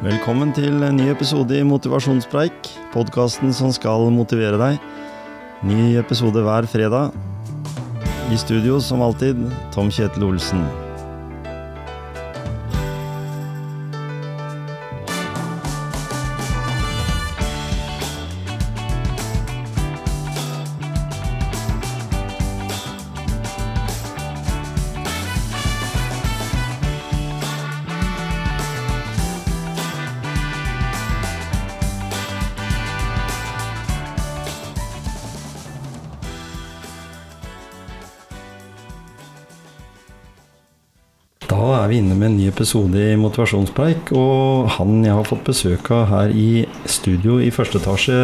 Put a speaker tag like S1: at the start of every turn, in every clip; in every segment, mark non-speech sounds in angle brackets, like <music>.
S1: Velkommen til en ny episode i Motivasjonspreik, podkasten som skal motivere deg. Ny episode hver fredag. I studio som alltid, Tom Kjetil Olsen. Episode i Motivasjonspreik, og han jeg har fått besøk av her i studio i første etasje,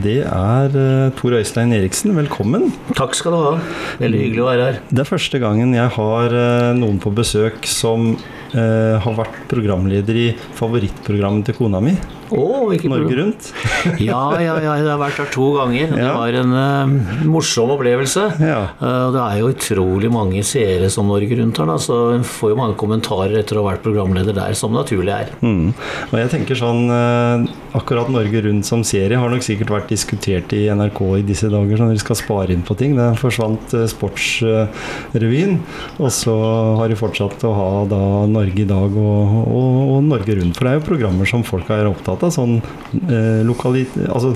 S1: det er eh, Tor Øystein Eriksen. Velkommen.
S2: Takk skal du ha. Veldig hyggelig å være her.
S1: Det er første gangen jeg har eh, noen på besøk som eh, har vært programleder i favorittprogrammet til kona mi,
S2: Oh,
S1: Norge? Rundt. <laughs>
S2: Ja, ja, ja, jeg har vært der to ganger. Det
S1: Ja.
S2: var en uh, morsom opplevelse.
S1: Ja.
S2: Uh, det er jo utrolig mange seere som Norge Rundt har, da, så en får jo mange kommentarer etter å ha vært programleder der, som naturlig er.
S1: Mm. Og jeg tenker sånn Akkurat Norge Rundt som serie har nok sikkert vært diskutert i NRK i disse dager, så de skal spare inn på ting. Det forsvant Sportsrevyen, og så har de fortsatt å ha da Norge i dag og, og, og Norge Rundt. For det er jo programmer som folk er opptatt av. Sånn eh, lokalit... Altså,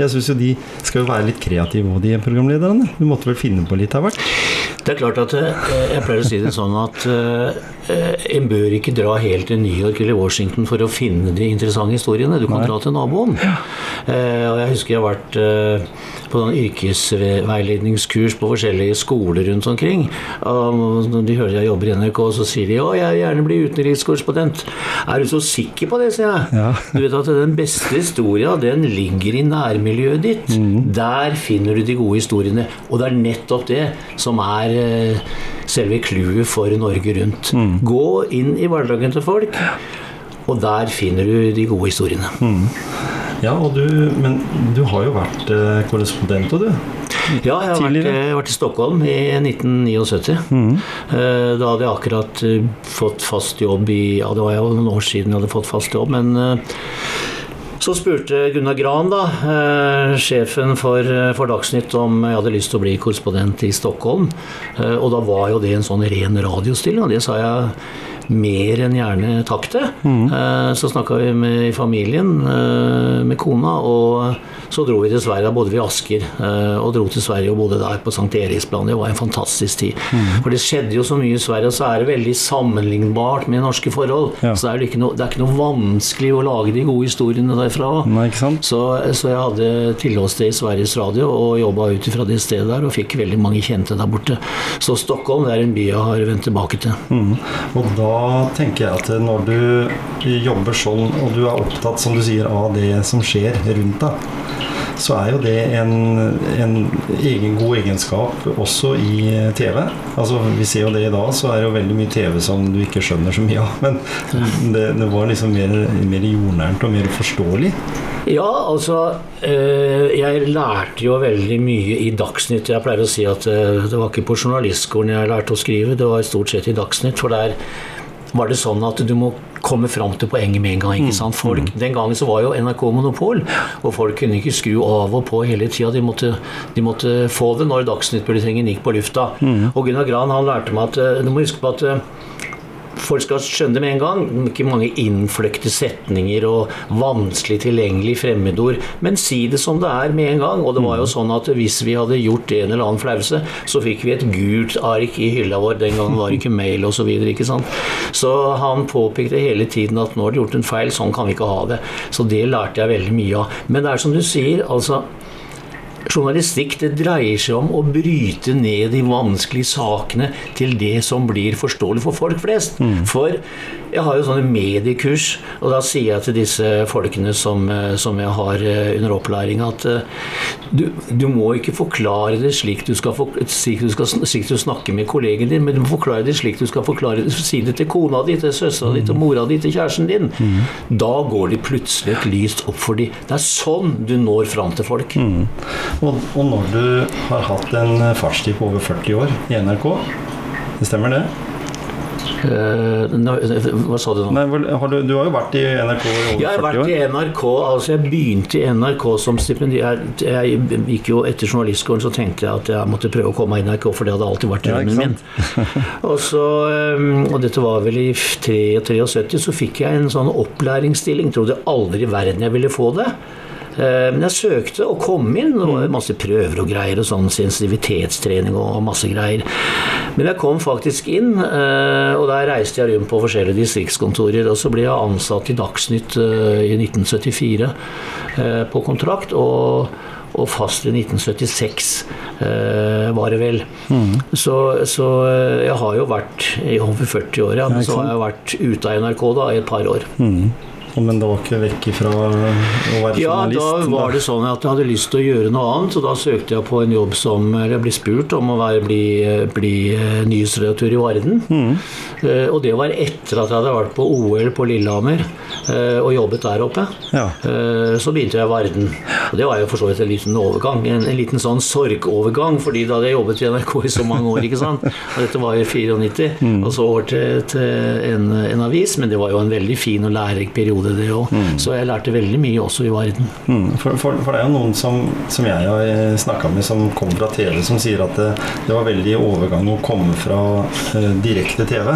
S1: jeg syns jo de skal jo være litt kreative de programlederne. Du måtte vel finne på litt av hvert?
S2: Det er klart at eh, Jeg pleier å si det sånn at eh, eh, en bør ikke dra helt til New York eller Washington for å finne de interessante historiene. Du kan
S1: Nei.
S2: dra til naboen. Eh, og Jeg husker jeg har vært på noen yrkesveiledningskurs på forskjellige skoler rundt omkring. Og de hører jeg jobber i NRK, så sier de å, jeg vil gjerne bli utenrikskorrespondent. Er du så sikker på det, sier jeg.
S1: Ja.
S2: Du vet at den beste historia, den ligger i nærmiljøet ditt. Der finner du de gode historiene. Og det er nettopp det som er eh, selve clouet for Norge Rundt. Gå inn i hverdagen til folk, og der finner du de gode historiene.
S1: Ja, og du, men du har jo vært eh, korrespondent, og du.
S2: Ja, jeg har vært, jeg har vært i Stockholm i 1979. Mm. Da hadde jeg akkurat eh, fått fast jobb i Ja, det var jo noen år siden jeg hadde fått fast jobb, men eh, så spurte Gunnar Gran, da, eh, sjefen for, eh, for Dagsnytt, om jeg hadde lyst til å bli korrespondent i Stockholm. Eh, og da var jo det en sånn ren radiostilling, og det sa jeg mer enn gjerne takk til. Mm. så snakka vi med i familien, eh, med kona, og så dro vi til Sverige. Da bodde vi i Asker, eh, og dro til Sverige og bodde der på St. Eriksplan. Det var en fantastisk tid. For det skjedde jo så mye i Sverige, og så er det veldig sammenlignbart med norske forhold.
S1: Ja.
S2: Så det er, det noe, det er ikke noe vanskelig å lage de gode historiene derfra.
S1: Nei?
S2: Så, så jeg hadde tilholdssted i Sveriges Radio og jobba ut ifra det stedet der, og fikk veldig mange kjente der borte. Så Stockholm det er en by jeg har vendt tilbake til.
S1: Mm. Og da tenker jeg at når du jobber sånn, og du er opptatt, som du sier, av det som skjer rundt deg, så er jo det en, en egen god egenskap også i TV. Altså, Vi ser jo det i dag, så er det jo veldig mye TV som du ikke skjønner så mye av. Men <laughs> det, det var liksom mer, mer jordnært og mer forståelig.
S2: Ja, altså eh, Jeg lærte jo veldig mye i Dagsnytt. Jeg pleier å si at eh, det var ikke på journalistskolen jeg lærte å skrive, det var stort sett i Dagsnytt. For der var det sånn at du må komme fram til poenget med en gang. ikke sant? Folk, Den gangen så var jo NRK monopol, og folk kunne ikke skru av og på hele tida. De måtte, de måtte få det når Dagsnytt-bulletingen gikk på lufta. Og Gunnar Gran han lærte meg at eh, du må huske på at eh, folk skal skjønne det med en gang. Ikke mange innfløkte setninger og vanskelig tilgjengelig fremmedord. Men si det som det er med en gang. Og det var jo sånn at hvis vi hadde gjort en eller annen flause, så fikk vi et gult ark i hylla vår. Den gangen var det ikke mail osv. Så, videre, ikke sant? så han påpekte hele tiden at nå har du gjort en feil, sånn kan vi ikke ha det. Så det lærte jeg veldig mye av. Men det er som du sier, altså Journalistikk det dreier seg om å bryte ned de vanskelige sakene til det som blir forståelig for folk flest. For jeg har jo sånne mediekurs, og da sier jeg til disse folkene som, eh, som jeg har eh, under opplæring, at eh, du, du må ikke forklare det slik du skal, slik du skal slik du snakker med kollegen din, men du må forklare det slik du skal forklare det, si det til kona di, til søstera di, til mora di, til kjæresten din. Da går det plutselig et lys opp for dem. Det er sånn du når fram til folk.
S1: Og, og når du har hatt en fartstid på over 40 år i NRK, det stemmer det?
S2: Eh, hva sa du nå?
S1: Nei, har du, du har jo vært i NRK i over 40 år.
S2: Jeg har vært i NRK, altså jeg begynte i NRK som stipendiat. Jeg, jeg gikk jo etter journalistskolen, så tenkte jeg at jeg måtte prøve å komme i NRK, for det hadde alltid vært drømmen min. og, så, øhm, og dette var vel i 73, så fikk jeg en sånn opplæringsstilling. Trodde aldri i verden jeg ville få det. Eh, Men jeg søkte og kom inn. Det var masse prøver og greier og sånn sensitivitetstrening og masse greier. Men jeg kom faktisk inn, eh, og der reiste jeg rundt på forskjellige distriktskontorer. Og så ble jeg ansatt i Dagsnytt eh, i 1974 eh, på kontrakt. og og fast i 1976, eh, var det vel. Så, så eh, jeg har jo vært i over 40 år, ja. Men så har jeg vært ute av NRK da i et par år.
S1: Men det var ikke vekk ifra å være
S2: Ja, da var det sånn at jeg hadde lyst til å gjøre noe annet, og da søkte jeg på en jobb som jeg ble spurt om å være, bli, bli eh, nyhetsredaktør i Varden. Eh, Og det var etter at jeg hadde vært på OL på Lillehammer uh, og jobbet der oppe.
S1: Ja.
S2: Uh, Så begynte jeg i Varden. Og det var jo for så vidt en liten overgang. En, en liten sånn sorgovergang, fordi da hadde jeg jobbet i NRK i så mange år, ikke sant. <laughs> Og dette var i 94. Og så over til, til en, en avis, men det var jo en veldig fin og lærerik periode, det òg. Så jeg lærte veldig mye også i verden.
S1: Mm, for, for, for det er jo noen som, som jeg har snakka med, som kommer fra TV, som sier at det, det var veldig overgang å komme fra eh, direkte TV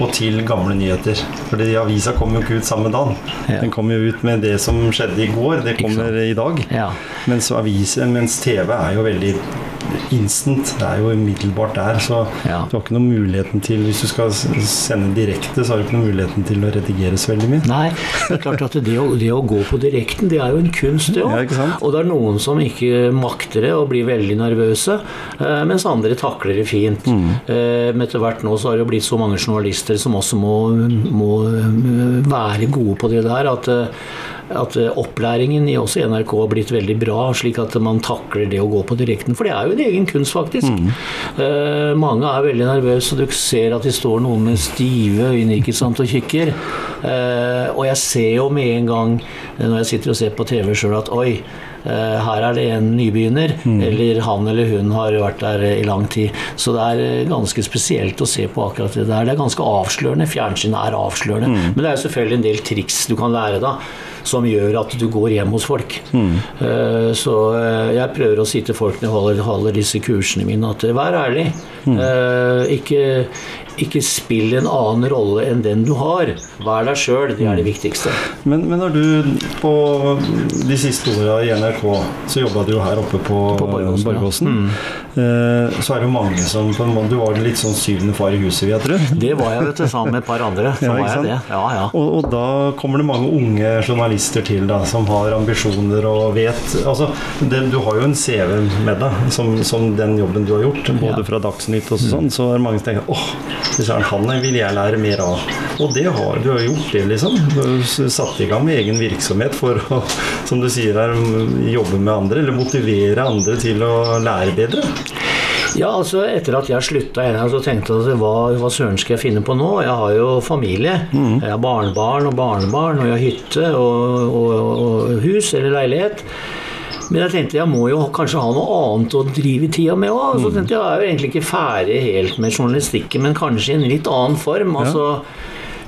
S1: og til gamle nyheter. Fordi avisa kom jo ikke ut samme dagen.
S2: Ja.
S1: Den kom jo ut med det som skjedde i går, det kommer i dag.
S2: Ja.
S1: Mens, aviser, mens TV er jo veldig instant. Det er jo umiddelbart der. Så
S2: Ja.
S1: du har ikke noen muligheten til Hvis du skal sende direkte, så har du ikke noen muligheten til å redigere så veldig mye.
S2: Nei, det er klart at det å, det å gå på direkten, det er jo en kunst, det òg.
S1: Ja,
S2: og det er noen som ikke makter det og blir veldig nervøse, eh, mens andre takler det fint.
S1: Mm.
S2: Eh, Men etter hvert nå så har det jo blitt så mange journalister som også må, må eh, være gode på det der, at at eh, opplæringen i også NRK har blitt veldig bra, slik at man takler det å gå på direkten. For det er jo en egen kunst, faktisk. Eh, mange er veldig nervøse, og du ser at de står noen med stive øyne ikke sant, og kikker. Eh, og jeg ser jo med en gang når jeg sitter og ser på TV sjøl at oi, her er det en nybegynner, eller han eller hun har vært der i lang tid. Så det er ganske spesielt å se på akkurat det der. Det er ganske avslørende. Fjernsyn er avslørende. Men det er jo selvfølgelig en del triks du kan lære da, som gjør at du går hjem hos folk. Eh, Så eh, jeg prøver å si til folk når jeg holder, holder disse kursene mine, at eh, vær ærlig. Eh, Ikke, ikke spill en annen rolle enn den du har. Vær deg sjøl, det er det viktigste.
S1: Men, men når du på de siste åra i NRK, så jobba du jo her oppe på,
S2: På Borgåsen.
S1: Borgåsen. Eh, så er det mange som på en måte, Du var litt sånn syvende far i huset, vil jeg tro.
S2: Det var jeg, vet du, sammen med et par andre. Så
S1: Ja,
S2: var jeg det. Ja, ja.
S1: Og, og da kommer det mange unge journalister til da, som har ambisjoner og vet altså, det, Du har jo en CV med deg, som, som den jobben du har gjort, både fra Dagsnytt og sånn. Så er det mange som tenker åh, søren, han vil jeg lære mer av. Og det har du har gjort, det, liksom. Du har satt i gang med egen virksomhet for å, <laughs> som du sier her, jobbe med andre, eller motivere andre til å lære bedre.
S2: Ja, altså Etter at jeg slutta i så tenkte jeg at hva, hva søren skal jeg finne på nå? Jeg har jo familie. Jeg har barnebarn og barnebarn, og jeg har hytte og, og, og hus eller leilighet. Men jeg tenkte jeg må jo kanskje ha noe annet å drive tida med òg. Så tenkte jeg jeg er jo egentlig ikke ferdig helt med journalistikken, men kanskje i en litt annen form. altså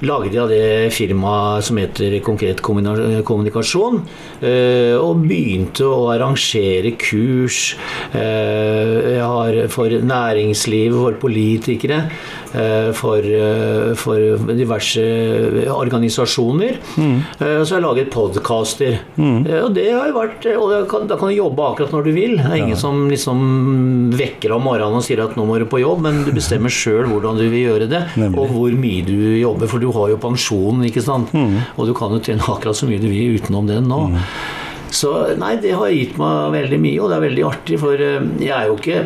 S2: lagde jeg det firmaet som heter Konkret kommunikasjon, eh, og begynte å arrangere kurs eh, har for næringslivet, for politikere, eh, for, for diverse organisasjoner. Mm. Så har jeg laget podkaster. Og det har jo vært Og da kan, da kan du jobbe akkurat når du vil. Det er ingen som liksom vekker om morgenen og sier at nå må du på jobb, men du bestemmer <laughs> sjøl hvordan du vil gjøre det,
S1: Nemlig.
S2: og hvor mye du jobber. For du har jo pensjonen, ikke sant. Og du kan jo tjene akkurat så mye du vil utenom den nå. Så nei, det har gitt meg veldig mye, og det er veldig artig, for eh, jeg er jo ikke,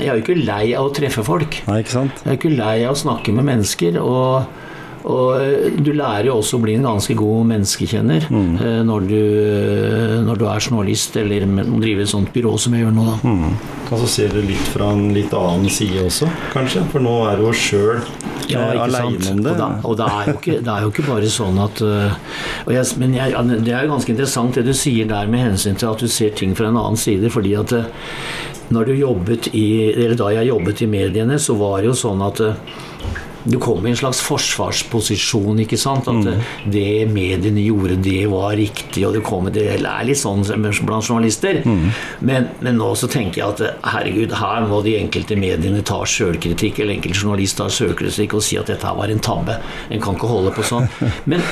S2: jeg er jo ikke lei av å treffe folk.
S1: Nei, ikke sant?
S2: Jeg er ikke lei av å snakke med mennesker. og og eh, du lærer jo også å bli en ganske god menneskekjenner mm. når, du, eh, når du er journalist eller driver et sånt byrå som jeg gjør nå. Da.
S1: Mm. Og så ser du litt fra en litt annen side også, kanskje? For nå er du jo sjøl
S2: Ja,
S1: aleine om det.
S2: Og, da, og det, er jo ikke, det er jo ikke bare sånn at og jeg, Men jeg, det er jo ganske interessant det du sier der med hensyn til at du ser ting fra en annen side. fordi at når du jobbet i, eller da jeg jobbet i mediene, så var det jo sånn at du kom i en slags forsvarsposisjon, ikke sant. At mm. det mediene gjorde, det var riktig, og det, kom, det er litt sånn blant journalister. Mm. Men, men, nå så tenker jeg at herregud, her må de enkelte mediene ta sjølkritikk, eller enkelte journalister tar sjølkritikk og si at dette her var en tabbe. En kan ikke holde på sånn. <laughs> Men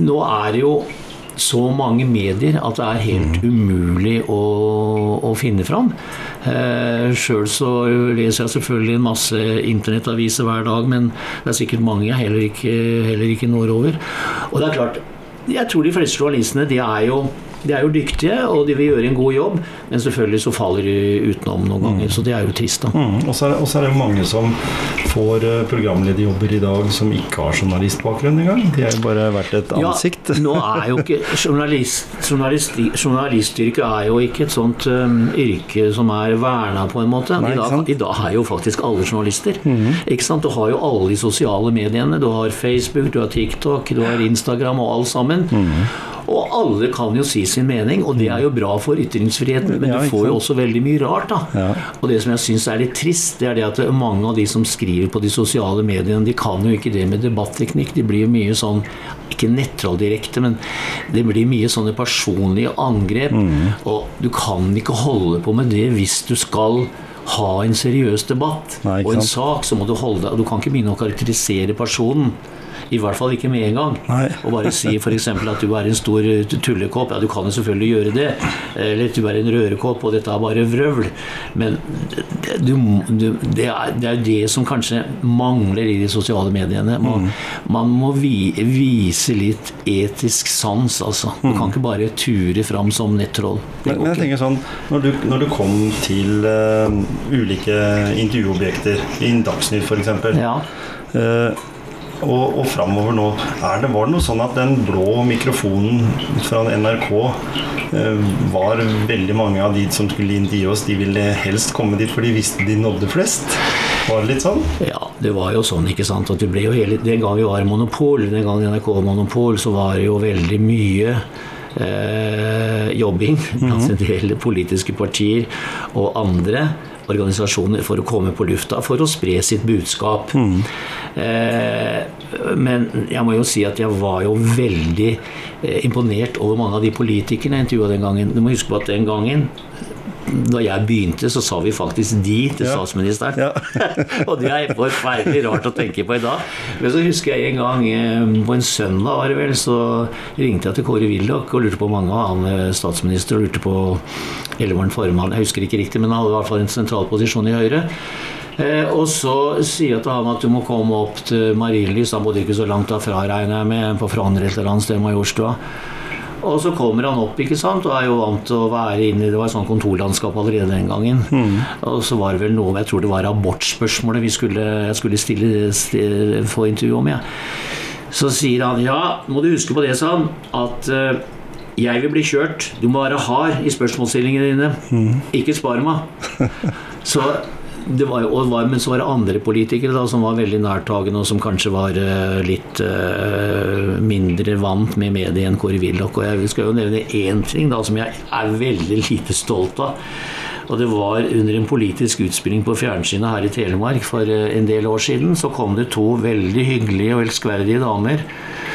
S2: nå er det jo så mange medier at det er helt mm. umulig å, å finne fram. Eh, Sjøl så leser jeg selvfølgelig en masse internettaviser hver dag, men det er sikkert mange jeg heller ikke, heller ikke når over. Og det er klart, jeg tror de fleste journalistene de er jo de er jo dyktige, og de vil gjøre en god jobb, men selvfølgelig så faller de utenom noen ganger. Mm. Så det er jo trist, da.
S1: Mm. Og så er, er, det mange som får eh, programlederjobber i dag som ikke har journalistbakgrunn engang. De er jo bare vært et ansikt.
S2: Ja, nå er jo ikke <laughs> journalist, journalist, Journalistyrket er jo ikke et sånt um, yrke som er verna, på en måte. Nei, I, dag, I, dag, er jo faktisk alle journalister. Mm. Ikke sant? Du har jo alle de sosiale mediene. Du har Facebook, du har TikTok, du har Instagram og alt sammen. Mm. Og alle kan jo si sin mening, og det er jo bra for ytringsfriheten. Men du får jo også veldig mye rart, da. Og det som jeg syns er litt trist, det er det at mange av de som skriver på de sosiale mediene, de kan jo ikke det med debatteknikk. De blir jo mye sånn ikke nettroll direkte, men det blir mye sånne personlige angrep. Mm. Og du kan ikke holde på med det hvis du skal ha en seriøs debatt Nei, og en sak, så må du holde deg Og Du kan ikke begynne å karakterisere personen. I hvert fall ikke med en gang. Nei. Og bare si f.eks. at du er en stor tullekopp. Ja, du kan jo selvfølgelig gjøre det. Eller at du er en rørekopp, og dette er bare vrøvl. Men du, du, det, er, det, er, det som kanskje mangler i de sosiale mediene. Man, mm. man må vi, vise litt etisk sans, altså. Du mm. kan ikke bare ture fram som nettroll.
S1: Men, men, jeg tenker sånn, når du, når du kom til uh, ulike intervjuobjekter, i Dagsnytt f.eks. Ja. Uh, og, og framover nå. Det, var det noe sånn at den blå mikrofonen fra NRK eh, var veldig mange av de som skulle intervjue oss, de ville helst komme dit for de visste de nådde flest? Var det litt sånn?
S2: Ja, det var jo sånn, ikke sant. At det ble jo hele, den gang vi var monopol, den gang NRK var monopol, så var det jo veldig mye eh, jobbing blant mm -hmm. en del politiske partier og andre organisasjoner for å komme på lufta for å spre sitt budskap. Mm. Eh, men jeg må jo si at jeg var jo veldig eh, imponert over mange av de politikerne jeg intervjua den gangen. Du må huske på at den gangen da jeg begynte, så sa vi faktisk 'de' til statsministeren. Ja. <laughs> og det er forferdelig rart å tenke på i dag. Men så husker jeg en gang eh, på en søndag var det vel, så ringte jeg til Kåre Willoch og lurte på mange av han statsminister. og lurte på Eller var han formann? Jeg husker ikke riktig, men han hadde i hvert fall en sentral posisjon i Høyre. Eh, og så sier jeg til han at du må komme opp til Marienlyst. Han bodde ikke så langt derfra, regner jeg med, på Frogner et eller annet sted, Majorstua. Og så kommer han opp ikke sant, og er jo vant til å være inne i Det var et sånt kontorlandskap allerede den gangen. Mm. Og så var det vel noe Jeg tror det var abortspørsmålet vi skulle, jeg skulle stille, stille, få intervju om. Ja. Så sier han ja, må du huske på det, sa han, at uh, jeg vil bli kjørt. Du må være hard i spørsmålsstillingene dine. Mm. Ikke spar meg. <laughs> Så det var, var, men så var det andre politikere da, som var veldig nærtagende, og som kanskje var uh, litt uh, mindre vant med mediet enn Kåre Willoch. Og jeg skal jo nevne én ting da, som jeg er veldig lite stolt av. Og det var under en politisk utspilling på fjernsynet her i Telemark for uh, en del år siden, så kom det to veldig hyggelige og elskverdige damer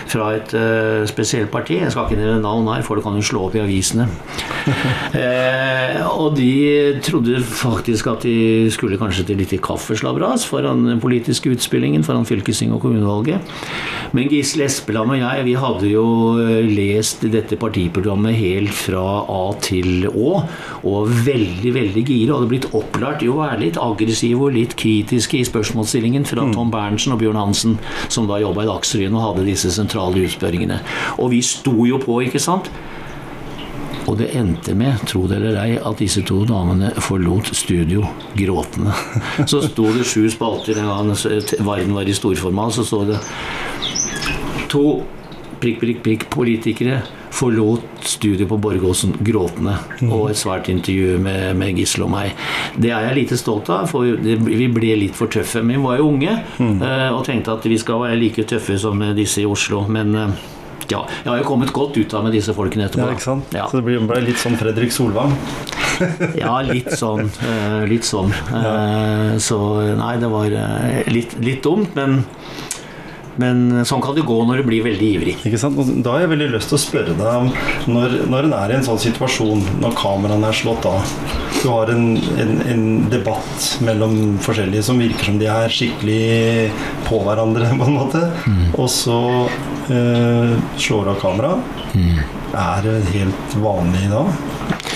S2: fra et uh, spesielt parti. Jeg skal ikke nevne navn her, for det kan jo slå opp i avisene. <laughs> eh, og de trodde faktisk at de skulle kanskje til litt kaffeslabberas foran den politiske utspillingen foran fylkesting og kommunevalget. Men Gisle Espeland og jeg vi hadde jo eh, lest dette partiprogrammet helt fra A til Å, og veldig, veldig gira. Hadde blitt opplært i å være litt aggressive og litt kritiske i spørsmålsstillingen fra mm. Tom Berntsen og Bjørn Hansen, som da jobba i Dagsrevyen og hadde disse sentrale utspørringene. Og vi sto jo på, ikke sant? Og det endte med, tro det eller ei, at disse to damene forlot studio gråtende. Så sto det sju spalter en gang verden var i storformat, så sto det to prikk, prikk, prikk politikere forlot studiet på Borgåsen gråtende. Mm. Og et svært intervju med, med Gisle og meg. Det er jeg lite stolt av, for vi ble litt for tøffe. Men vi var jo unge mm. uh, og tenkte at vi skal være like tøffe som disse i Oslo. Men uh, ja, jeg har jo kommet godt ut av med disse folkene etterpå.
S1: Ja, ikke? Ja. Så det ble, ble litt sånn Fredrik Solvang? <laughs>
S2: Ja, litt sånn. eh, Litt sånn. Ja. Så nei, det var eh, litt, litt dumt, men men sånn kan det gå når du blir veldig ivrig.
S1: Ikke sant? Da har jeg veldig lyst til å spørre deg om når, når en er i en sånn situasjon, når kameraene er slått av Du har en, en, en debatt mellom forskjellige som virker som de er skikkelig på hverandre, <laughs> på en måte. Og så eh, slår av kameraet. Er det helt vanlig da?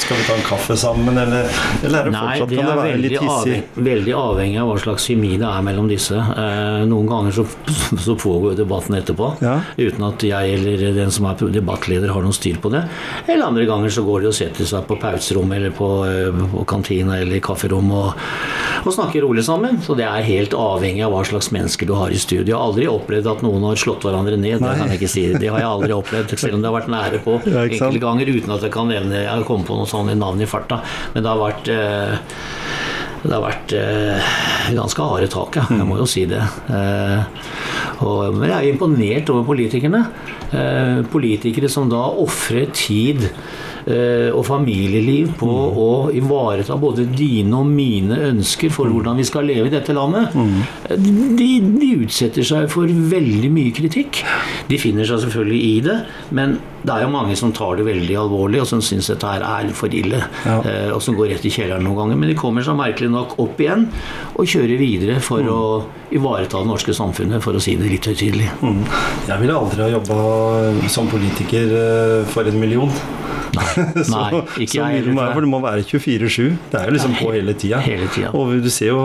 S1: Skal vi ta en kaffe sammen, eller, eller er det
S2: Nei,
S1: fortsatt
S2: det
S1: kan det være
S2: veldig,
S1: litt hissig?
S2: avhengig, veldig avhengig av hva slags kjemi det er mellom disse. Eh, noen ganger så, <laughs> så pågår debatten etterpå,
S1: Ja.
S2: uten at jeg eller den som er debattleder har noe styr på det. Eller andre ganger så går de og setter seg på pauserommet eller på, eh, på kantina eller i kafferom og, og snakker rolig sammen. Så det er helt avhengig av hva slags mennesker du har i studio. Jeg har aldri opplevd at noen har slått hverandre ned. Det kan jeg ikke si. Det har jeg aldri opplevd, selv om det har vært nære på <laughs> enkelte ganger uten at jeg kan nevne Jeg kommer på noen sånne navn i farta. Men det har vært eh, det har vært eh, ganske harde tak, ja. Jeg må jo si det. Eh, og, men jeg er imponert over politikerne. Eh, politikere som da ofrer tid og familieliv på å ivareta både dine og mine ønsker for hvordan vi skal leve i dette landet. mm. De, de utsetter seg for veldig mye kritikk. De finner seg selvfølgelig i det, men det er jo mange som tar det veldig alvorlig, og som syns dette her er for ille.
S1: Ja.
S2: Eh, og som går rett i kjelleren noen ganger. Men de kommer så merkelig nok opp igjen og kjører videre for å ivareta det norske samfunnet, for å si det litt høytidelig.
S1: Mm. Jeg ville aldri ha jobba som politiker eh, for en million.
S2: Nei, <laughs>
S1: så,
S2: ikke
S1: så
S2: jeg heller.
S1: for det må være 24-7. Det er jo liksom på hele tida.
S2: hele tida.
S1: Og du ser jo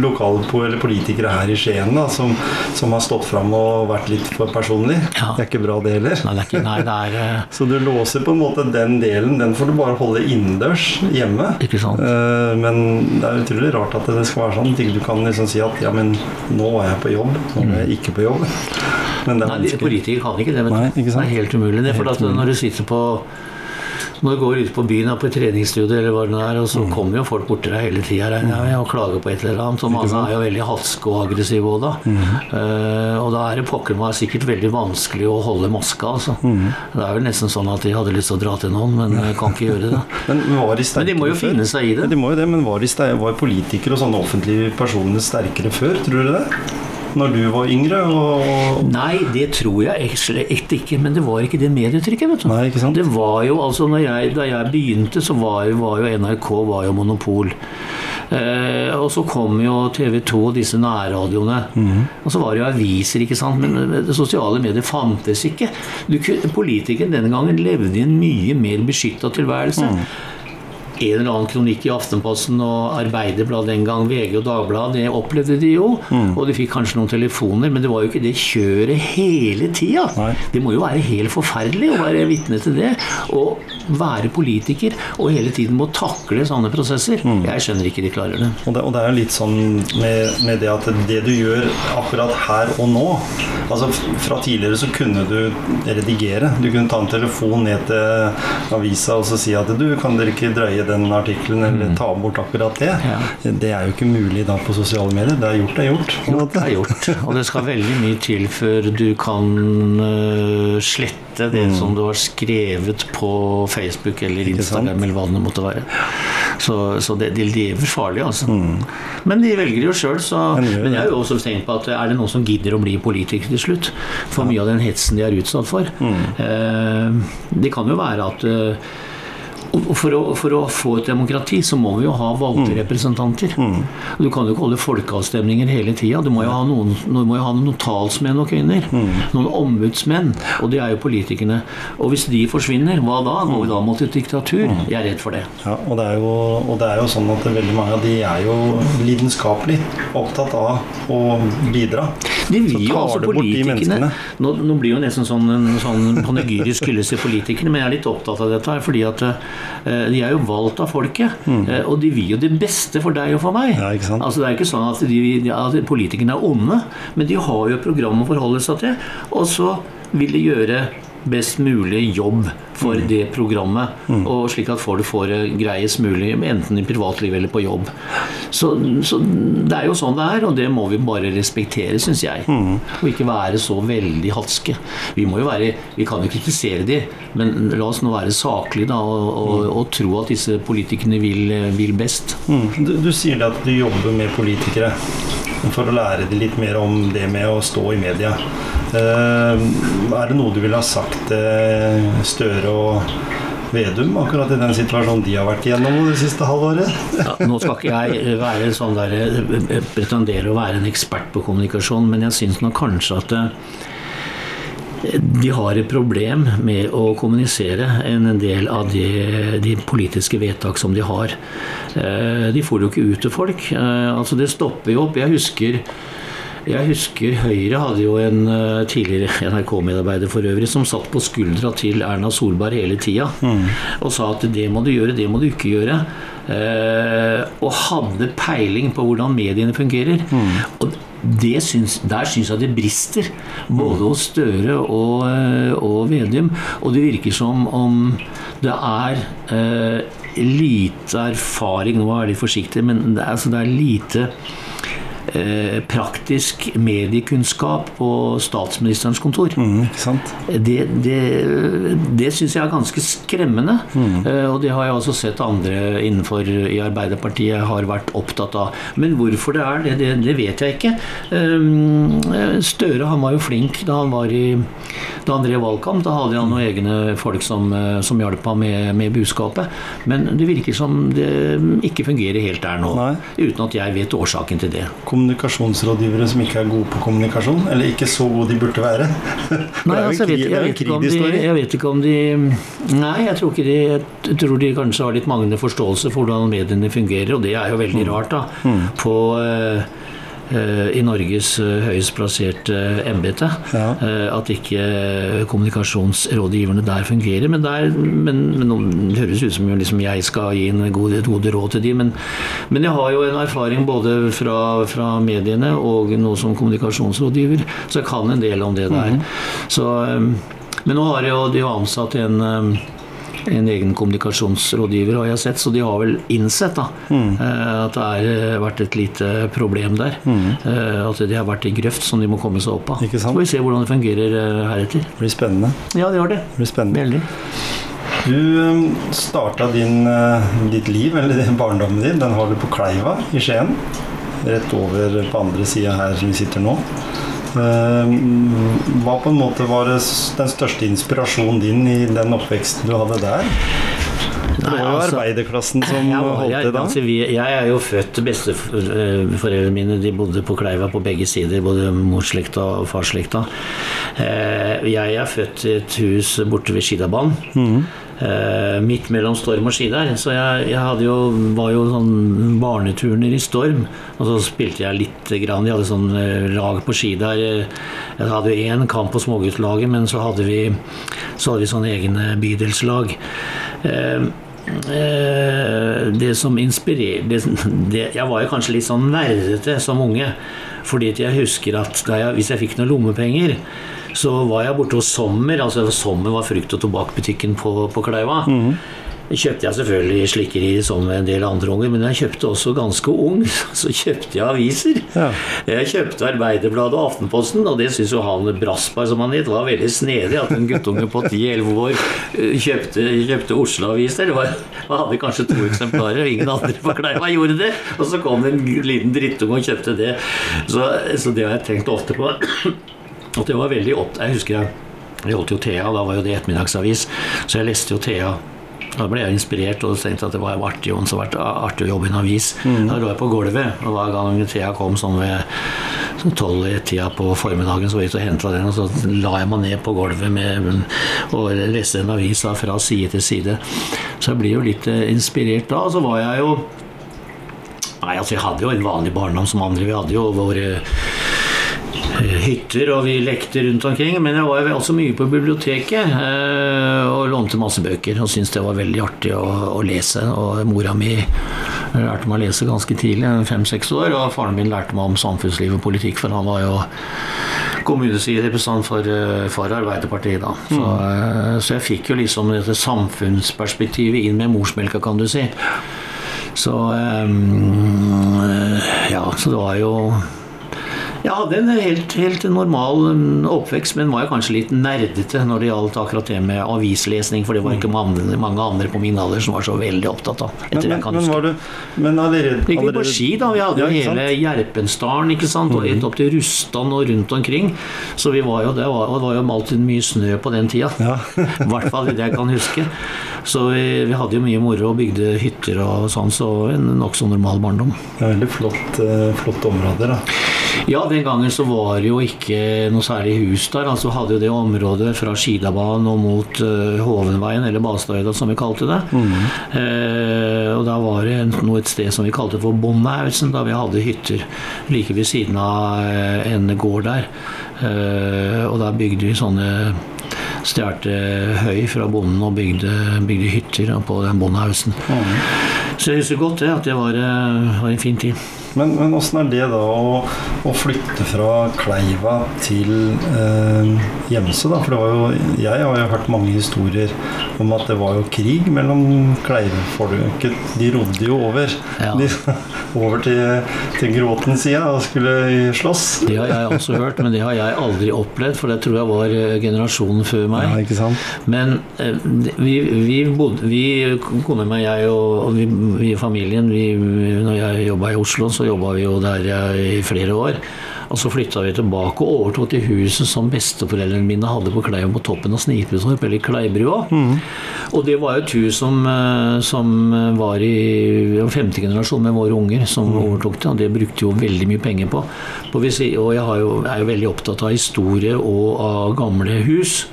S1: lokale eller politikere her i Skien da, som, som har stått fram og vært litt for personlig.
S2: Ja.
S1: Det er ikke bra, det heller.
S2: Nei, det er ikke Nei, det er uh... <laughs>
S1: Så du låser på en måte den delen. Den får du bare holde innendørs hjemme.
S2: Ikke sant?
S1: Uh, Men det er utrolig rart at det skal være sånn. Du kan liksom si at ja, men nå var jeg på jobb, nå er jeg ikke på jobb. Men det er
S2: Nei. Politikere kan ikke det. Vet du.
S1: Nei, ikke?
S2: Det er helt umulig. Det er for at når du sitter på når du går ut på byen og på et treningsstudio, eller hva det nå er, og
S1: Mm.
S2: så kommer jo folk bort til deg hele tida og klager på et eller annet. Og mange er jo veldig hatske og aggressive òg, da.
S1: Mm.
S2: Uh, og da er det pokker meg sikkert veldig vanskelig å holde maska, altså.
S1: Mm.
S2: Det er vel nesten sånn at de hadde lyst til å dra til noen, men eh, kan ikke gjøre det. <laughs>
S1: Men, var de
S2: Men de må jo finne seg i det.
S1: Ja, de må jo det, men var, de var politikere og sånne offentlige personer sterkere før, tror du det? Når du var yngre? Og,
S2: Nei, det tror jeg slett ikke, men det var ikke det medietrykket, vet du.
S1: Nei, ikke sant?
S2: Det var jo, altså når jeg, Da jeg begynte, så var, jo- var jo NRK var jo monopol. Eh, og så kom jo TV 2 og disse nærradioene.
S1: Mhm.
S2: Og så var det jo aviser, ikke sant. Men det sosiale medier fantes ikke. Du, politikeren den gangen levde i en mye mer beskytta tilværelse.
S1: Mhm.
S2: En eller annen kronikk i Aftenposten og Arbeiderbladet den gang, VG og Dagbladet, det opplevde de jo.
S1: Mm.
S2: Og de fikk kanskje noen telefoner, men det var jo ikke det kjøret hele tida.
S1: Nei.
S2: Det må jo være helt forferdelig å være vitne til det. Og være politiker og hele tiden må takle sånne prosesser.
S1: Mm.
S2: Jeg skjønner ikke de klarer det.
S1: Og det, og det er jo litt sånn med, med det at det du gjør akkurat her og nå Altså Fra tidligere så kunne du redigere. Du kunne ta en telefon ned til avisa og så si at du, kan dere ikke drøye den artikkelen eller ta bort akkurat det?
S2: Mm. Ja.
S1: Det er jo ikke mulig da på sosiale medier. Det er gjort, det er gjort.
S2: Gjort er gjort. Og det skal veldig mye til før du kan øh, slette det som du har skrevet på Facebook eller
S1: Mm.
S2: Instagram eller hva det måtte være. Så, så det, de lever farlig, altså.
S1: Mm.
S2: Men de velger jo sjøl, så
S1: Men
S2: jeg har jo også tenkt på at er det noen som gidder å bli politiker til slutt? For mye av den hetsen de er utsatt for.
S1: Mm.
S2: Eh, det kan jo være at eh, og for å, for å få et demokrati så må vi jo ha
S1: Mm.
S2: valgte representanter. Du kan jo ikke holde folkeavstemninger hele tida. Du må jo ha noen, må jo ha noen talsmenn og -kvinner.
S1: Mm.
S2: Noen ombudsmenn. Og det er jo politikerne. Og hvis de forsvinner, hva da? Går vi da mot et diktatur?
S1: Mm.
S2: Jeg er redd for det.
S1: Ja, og det, er jo, og det er jo sånn at veldig mange av de er jo lidenskapelig opptatt av å bidra.
S2: De vil jo altså politikerne nå, nå blir jo nesten sånn en sånn panegyrisk hyllest til politikerne, men jeg er litt opptatt av dette her, fordi at eh, de er jo valgt av folket. mm. og de vil jo det beste for deg og for meg.
S1: Ja?
S2: Altså Det er ikke sånn at, de, at politikerne er onde, men de har jo et program å forholde seg til. Og så vil de gjøre best mulig jobb for det programmet. Og slik at folk får det greiest mulig, enten i privatliv eller på jobb. Så, så det er jo sånn det er, og det må vi bare respektere, syns jeg. Og ikke være så veldig hatske. Vi må jo være Vi kan jo kritisere de, men la oss nå være saklige da, og, og, og tro at disse politikerne vil, vil best.
S1: Mm. Du, du sier at du jobber med politikere for å lære dem litt mer om det med å stå i media. Eh, er det noe du ville ha sagt til Støre og Vedum akkurat i den situasjonen de har vært igjennom det siste halvåret?
S2: Ja, nå skal ikke jeg være sånn der, eh, pretendere å være en ekspert på kommunikasjon, men jeg syns nok kanskje at eh, de har et problem med å kommunisere en del av de, de politiske vedtak som de har. Eh, De får jo ikke ut til folk. Eh, Altså Det stopper jo opp. Jeg husker jeg husker Høyre hadde jo en eh, tidligere NRK-medarbeider for øvrig som satt på skuldra til Erna Solberg hele tida og sa at det må du gjøre, det må du ikke gjøre. Eh, og hadde peiling på hvordan mediene fungerer. Og det syns, der syns jeg det brister, både hos Støre og, eh, og Vedum. Og det virker som om det er eh, lite erfaring Nå er jeg litt forsiktig, men det er, altså, det er lite praktisk mediekunnskap på statsministerens kontor.
S1: Mm, sant?
S2: Det, det, det syns jeg er ganske skremmende. Eh, og det har jeg også sett andre innenfor i Arbeiderpartiet har vært opptatt av. Men hvorfor det er det, det, det vet jeg ikke. Eh, Støre han var jo flink da han var i da han drev valgkamp. Da hadde han noen egne folk som, eh, som hjalp ham med, med budskapet. Men det virker som det ikke fungerer helt der nå.
S1: Nei.
S2: Uten at jeg vet årsaken til det.
S1: Kommunikasjonsrådgivere som ikke er gode på kommunikasjon? Eller ikke så gode de burde være? <laughs>
S2: Nei, altså, jeg, vet, jeg, vet ikke om de, jeg vet ikke om de Nei, jeg tror ikke de Jeg tror de kanskje har litt manglende forståelse for hvordan mediene fungerer, og det er jo veldig
S1: Mm.
S2: rart, da. På eh, eh, i Norges eh, høyest plasserte embete.
S1: Ja.
S2: eh, At ikke kommunikasjonsrådgiverne der fungerer. Men, der, men, men det høres ut som jo liksom jeg skal gi en gode, gode råd til de, men, men jeg har jo en erfaring både fra, fra mediene og nå som kommunikasjonsrådgiver, så jeg kan en del om det der. Så, eh, men nå har jo de jo ansatt en eh, en egen kommunikasjonsrådgiver, har jeg sett, så de har vel innsett da, mm. at det har eh, vært et lite problem der. Mm. At de har vært i grøft som de må komme seg opp av.
S1: Ikke sant?
S2: Så får vi se hvordan det fungerer eh, heretter.
S1: Det blir spennende.
S2: Ja, det gjør det.
S1: Det blir spennende.
S2: Veldig.
S1: Du starta din, eh, ditt liv, eller din barndommen din, den har du på Kleiva i Skien. Rett over på andre sida her som vi sitter nå. Eh, Hva på en måte var det den største inspirasjonen din i den oppveksten du hadde der? Det var jo
S2: altså-
S1: arbeiderklassen som
S2: ja,
S1: holdt til da.
S2: altså, vi, jeg er jo født Besteforeldrene mine de bodde på Kleiva på begge sider, både morsslekta og farsslekta. Eh, Jeg er født i et hus borte ved Skidabanen.
S1: Mhm.
S2: Eh, midt mellom Storm og Skidar. Så jeg, jeg jo, var jo sånn barneturner i Storm. Og så spilte jeg litt grann. Vi hadde sånn eh, lag på ski der. Jeg hadde jo én kamp på småguttlaget, men så hadde vi, så hadde vi sånne egne bydelslag. Eh, det som det, Jeg var jo kanskje litt sånn nerdete som unge. Fordi jeg husker at jeg, hvis jeg fikk noen lommepenger, så var jeg borte hos Sommer. Altså Sommer var frukt- og tobakkbutikken på, på Kleiva. Kjøpte jeg selvfølgelig slikkeri som en del andre unger, men jeg kjøpte også ganske ung, <laughs> så kjøpte jeg aviser.
S1: Ja.
S2: Jeg kjøpte Arbeiderbladet og Aftenposten, og det syns jo han Brassberg, som han het, var veldig snedig at en guttunge på 10-11 år eh, kjøpte, kjøpte Oslo-aviser. Det Han hadde kanskje to eksemplarer, og ingen andre på Kleiva gjorde det. Og så kom det en liten drittunge og kjøpte det. Så, så det har jeg tenkt ofte på. <clears throat> At det var veldig opp... Jeg husker jeg, jeg holdt jo Thea, da var jo det ettermiddagsavis, så jeg leste jo Thea. Da ble jeg inspirert og tenkte at det var artig, så vært artig å jobbe i en avis. Da lå jeg på gulvet, og hver gang Thea kom sånn ved tolv-tida på formiddagen, så var jeg og henta den, og så la jeg meg ned på gulvet med, og leste en avis da, fra side til side. Så jeg blir jo litt eh, inspirert da. Og så var jeg jo Nei, altså jeg hadde jo en vanlig barndom som andre. Vi hadde jo våre hytter, og vi lekte rundt omkring. Men jeg var også mye på biblioteket eh, og lånte masse bøker. Og syntes det var veldig artig å, å lese. Og mora mi lærte meg å lese ganske tidlig, fem-seks år. Og faren min lærte meg om samfunnsliv og politikk, for han var jo kommunestyrerepresentant for, eh, for Arbeiderpartiet, da. Så, mm. så jeg fikk jo liksom dette samfunnsperspektivet inn med morsmelka, kan du si. Så um, Ja, så det var jo jeg hadde en helt, helt normal mm, oppvekst, men var kanskje litt nerdete når det gjaldt akkurat det med avislesning, for det var ikke mange, mange andre på min alder som var så veldig opptatt av.
S1: Men,
S2: Etter
S1: men,
S2: kan
S1: men var du men allerede,
S2: Gikk vi på ski, da. Vi hadde jo
S1: Ja,
S2: hele Gjerpensdalen ikke sant? og helt opp til Rustan og rundt omkring. Så vi var jo, det var, det var jo alltid mye snø på den tida.
S1: Ja. <laughs>
S2: I hvert fall det jeg kan huske. Så vi, vi hadde jo mye moro og bygde hytter og sånn, så en nokså normal barndom.
S1: Det er veldig flott, eh, flott områder, da.
S2: Ja, den gangen så var det jo ikke noe særlig hus der. Altså hadde jo det området fra Skidabanen og mot uh, Hovenveien, eller Badstøyda som vi kalte det. Eh, og da var det en, noe et sted som vi kalte for Bondehausen, da vi hadde hytter like ved siden av uh, en gård der. Og da bygde vi sånne Stjal høy fra bonden og bygde, bygde hytter på den bondehausen. Så jeg husker godt det, at det var, var en fin tid.
S1: Men, men åssen er det da å, å flytte fra Kleiva til eh, Gjemse, da? For det var jo Jeg har jo hørt mange historier om at det var jo krig mellom Kleivefolket. De rodde jo over.
S2: Ja.
S1: De, <laughs> over til, til Gråten side og skulle slåss.
S2: Det har jeg også hørt, men det har jeg aldri opplevd, for det tror jeg var eh, generasjonen før
S1: Ja,
S2: meg.
S1: ikke sant?
S2: Men eh, vi, vi bodde vi, Kona mi og jeg og, vi, vi familien vi, Når jeg jobba i Oslo, så jobba vi jo der eh, i flere år. Og så flytta vi tilbake og overtok det huset som besteforeldrene mine hadde på Kleiva på toppen av Snipetorp, eller Kleibrua. Og det var jo et hus som, eh, som var i femte generasjon med våre unger som overtok det, og det brukte jo veldig mye penger på. og jeg jo, er jo veldig opptatt av historie og av gamle hus.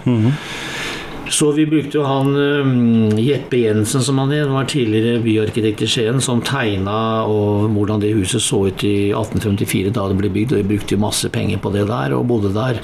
S2: Så vi brukte jo han um, Jeppe Jensen, som han het, var tidligere byarkitekt i Skien, som tegna og hvordan det huset så ut i 1854 da det ble bygd. Og vi brukte masse penger på det der, og bodde der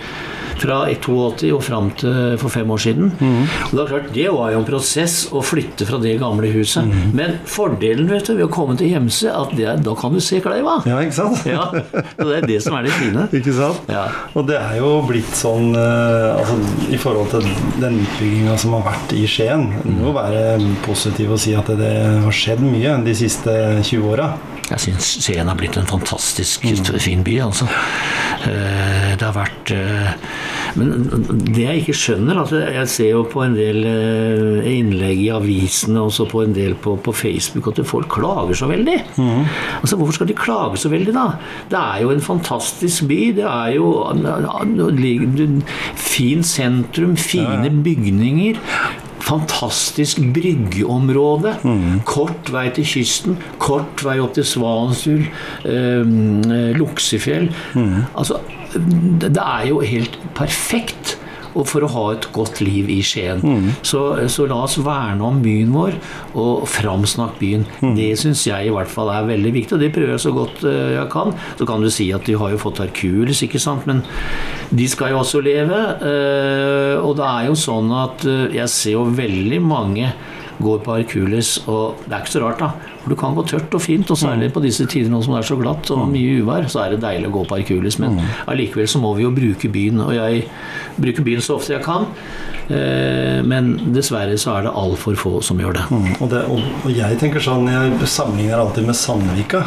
S2: fra 82 og fram til for fem år siden. Og Det er klart, det var jo en prosess å flytte fra det gamle huset. Men fordelen vet du, ved å komme til Hjemse, at det, er- da kan du se Kleiva.
S1: Ja, ikke sant?
S2: Ja, og det er det som er det fine. <laughs>
S1: Ikke sant?
S2: Ja.
S1: Og det er jo blitt sånn eh, altså, I forhold til den utbygginga som har vært i Skien. Det må være positivt å si at det har skjedd mye de siste 20 åra.
S2: Jeg syns Skien har blitt en fantastisk fin by, altså. Eh, Det har vært eh, Men det jeg ikke skjønner altså Jeg ser jo på en del eh, innlegg i avisene og så på en del på, på Facebook at folk klager så veldig. Altså Hvorfor skal de klage så veldig, da? Det er jo en fantastisk by. Det er jo fin sentrum, fine bygninger. Fantastisk bryggeområde. Kort vei til kysten. Kort vei opp til Svansfjord. Eh, Luksefjell. Altså, det, det er jo helt perfekt. Og for å ha et godt liv i Skien. Så, så la oss verne om byen vår og framsnakke byen. Det syns jeg i hvert fall er veldig viktig, og det prøver jeg så godt eh, jeg kan. Så kan du si at de har jo fått Hercules, ikke sant, men de skal jo også leve. eh, Og det er jo sånn at eh, jeg ser jo veldig mange går på Hercules, og det er ikke så rart, da. For du kan gå tørt og fint, og særlig på disse tider nå som det er så glatt og mye uvær, så er det deilig å gå på Hercules. Men allikevel så må vi jo bruke byen, og jeg bruker byen så ofte jeg kan. Eh, Men dessverre så er det altfor få som gjør det.
S1: Og, det, og, og jeg tenker sånn Jeg sammenligner alltid med Sandvika.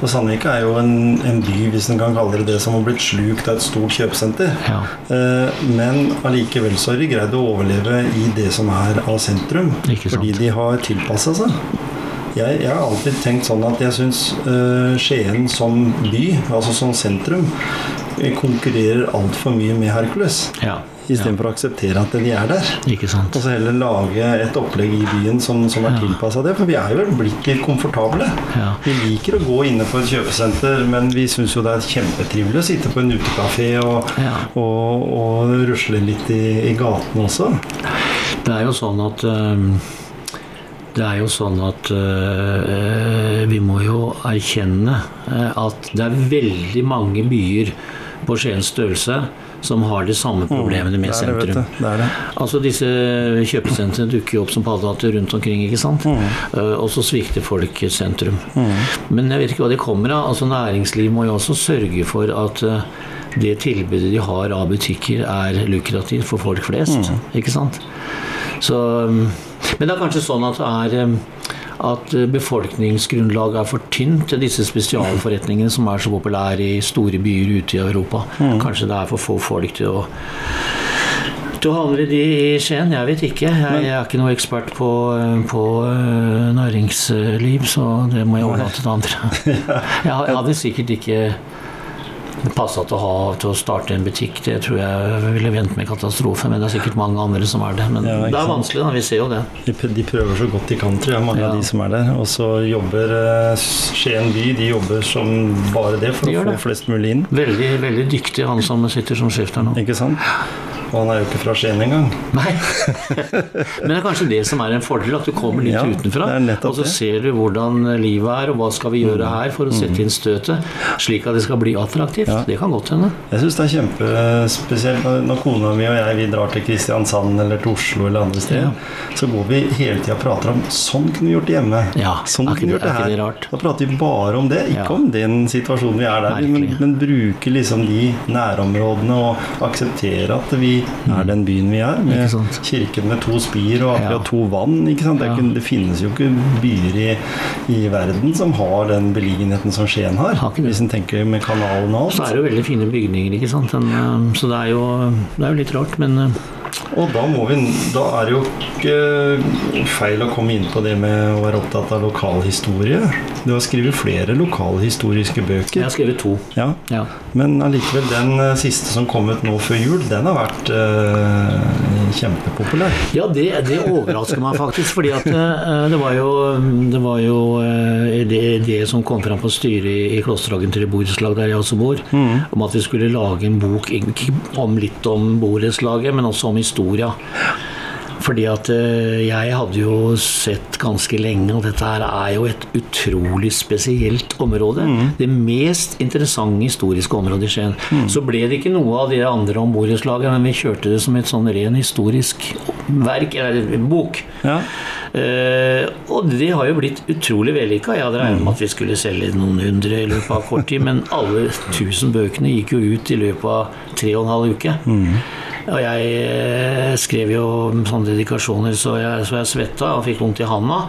S1: Og Sandvika er jo en, en by, hvis en kan kalle det det, som har blitt slukt av et stort kjøpesenter.
S2: Ja.
S1: Eh, men allikevel så har de greid å overleve i det som er av sentrum. Fordi de har tilpassa seg. Jeg, jeg har alltid tenkt sånn at jeg syns uh, Skien som by, altså som sentrum, konkurrerer altfor mye med Hercules.
S2: Ja.
S1: Istedenfor å akseptere at de er der.
S2: Ikke sant.
S1: Og så heller lage et opplegg i byen som, som er
S2: Ja.
S1: tilpassa det. For vi er jo blitt litt komfortable.
S2: Ja.
S1: Vi liker å gå inne på et kjøpesenter, men vi syns jo det er kjempetrivelig å sitte på en utekafé og,
S2: Ja.
S1: og, og rusle litt i, i gatene også.
S2: Det er jo sånn at øh, Det er jo sånn at øh, vi må jo erkjenne øh, at det er veldig mange byer på Skiens størrelse som har de samme problemene med
S1: Det er det,
S2: sentrum.
S1: Det det.
S2: Altså Disse kjøpesentrene dukker jo opp som paddehatter rundt omkring, ikke sant? Eh, og så svikter folk sentrum. Men jeg vet ikke hva det kommer av. Altså Næringsliv må jo også sørge for at uh, det tilbudet de har av butikker, er lukrativt for folk flest. Ikke sant? Så, um, men det er kanskje sånn at det er um, at befolkningsgrunnlaget er for tynt til disse spesialforretningene som er så populære i store byer ute i Europa. Kanskje det er for få folk til å til å handle de i Skien? Jeg vet ikke. Jeg, jeg er ikke noe ekspert på, på øh, næringsliv, så det må jeg overlate til andre. <laughs> Jeg hadde sikkert ikke passa til, å ha- til å starte en butikk. Det tror jeg ville vendt med katastrofe, men det er sikkert mange andre som er det. Men
S1: Ja,
S2: det er vanskelig, da. Vi ser jo det.
S1: De, de prøver så godt de kan, tror jeg, mange
S2: Ja.
S1: av de som er der. Og så jobber eh, Skien by de jobber som bare det for
S2: De
S1: å få
S2: det.
S1: flest mulig inn.
S2: Veldig, veldig dyktig han som sitter som sjef der nå.
S1: Ikke sant? Og han er jo ikke fra Skien engang.
S2: Nei. <laughs> Men det er kanskje det som er en fordel, at du kommer litt
S1: Ja,
S2: utenfra. Og så ser du hvordan livet er, og hva skal vi gjøre her for å sette inn støtet, slik at det skal bli attraktivt.
S1: Ja.
S2: Det kan godt hende.
S1: Jeg syns det er kjempespesielt når- kona mi og jeg vi drar til Kristiansand eller til Oslo eller andre steder. Så går vi hele tida og prater om sånn kunne vi gjort det hjemme.
S2: Ja,
S1: sånn kunne vi gjort det
S2: her. det rart?
S1: Da prater vi bare om det, ikke
S2: Ja.
S1: om den situasjonen vi er der i, men, men bruker liksom de nærområdene og aksepterer at vi er den byen vi er, med kirken med to spir og akkurat to vann. Ikke sant? Det, ikke, det finnes jo ikke byer i, i verden som har den beliggenheten som Skien har, hvis en tenker med kanalen og alt.
S2: Så er det jo veldig fine bygninger, ikke sant. Den, eh, så det er, jo, det er jo litt rart, men eh,
S1: Og da, vi, da er det jo ikke feil å komme inn på det med å være opptatt av lokalhistorie. Du har skrevet flere lokalhistoriske bøker.
S2: jeg har skrevet to.
S1: Ja,
S2: Ja.
S1: Men allikevel, den eh, siste som kom ut nå før jul, den har vært eh, kjempepopulær.
S2: Ja, det, det overrasker meg faktisk. fordi at eh, det var jo, det, var jo eh, det, det som kom fram på styret i, i Klosterhagen til borettslag der jeg også bor, om at vi skulle lage en bok om litt om borettslaget, men også om historia. Fordi at eh, jeg hadde jo sett ganske lenge at dette her er jo et utrolig spesielt område. Det mest interessante historiske området i Skien. Så ble det ikke noe av de andre om borettslaget, men vi kjørte det som et sånn ren historisk verk, eller bok.
S1: Ja.
S2: Eh, og det har jo blitt utrolig vellykka. Jeg hadde regnet med at vi skulle selge noen hundre i løpet av kort tid, men alle tusen bøkene gikk jo ut i løpet av tre og en halv uke. Og jeg eh, skrev jo sånne dedikasjoner så jeg, så jeg svetta og fikk vondt i handa.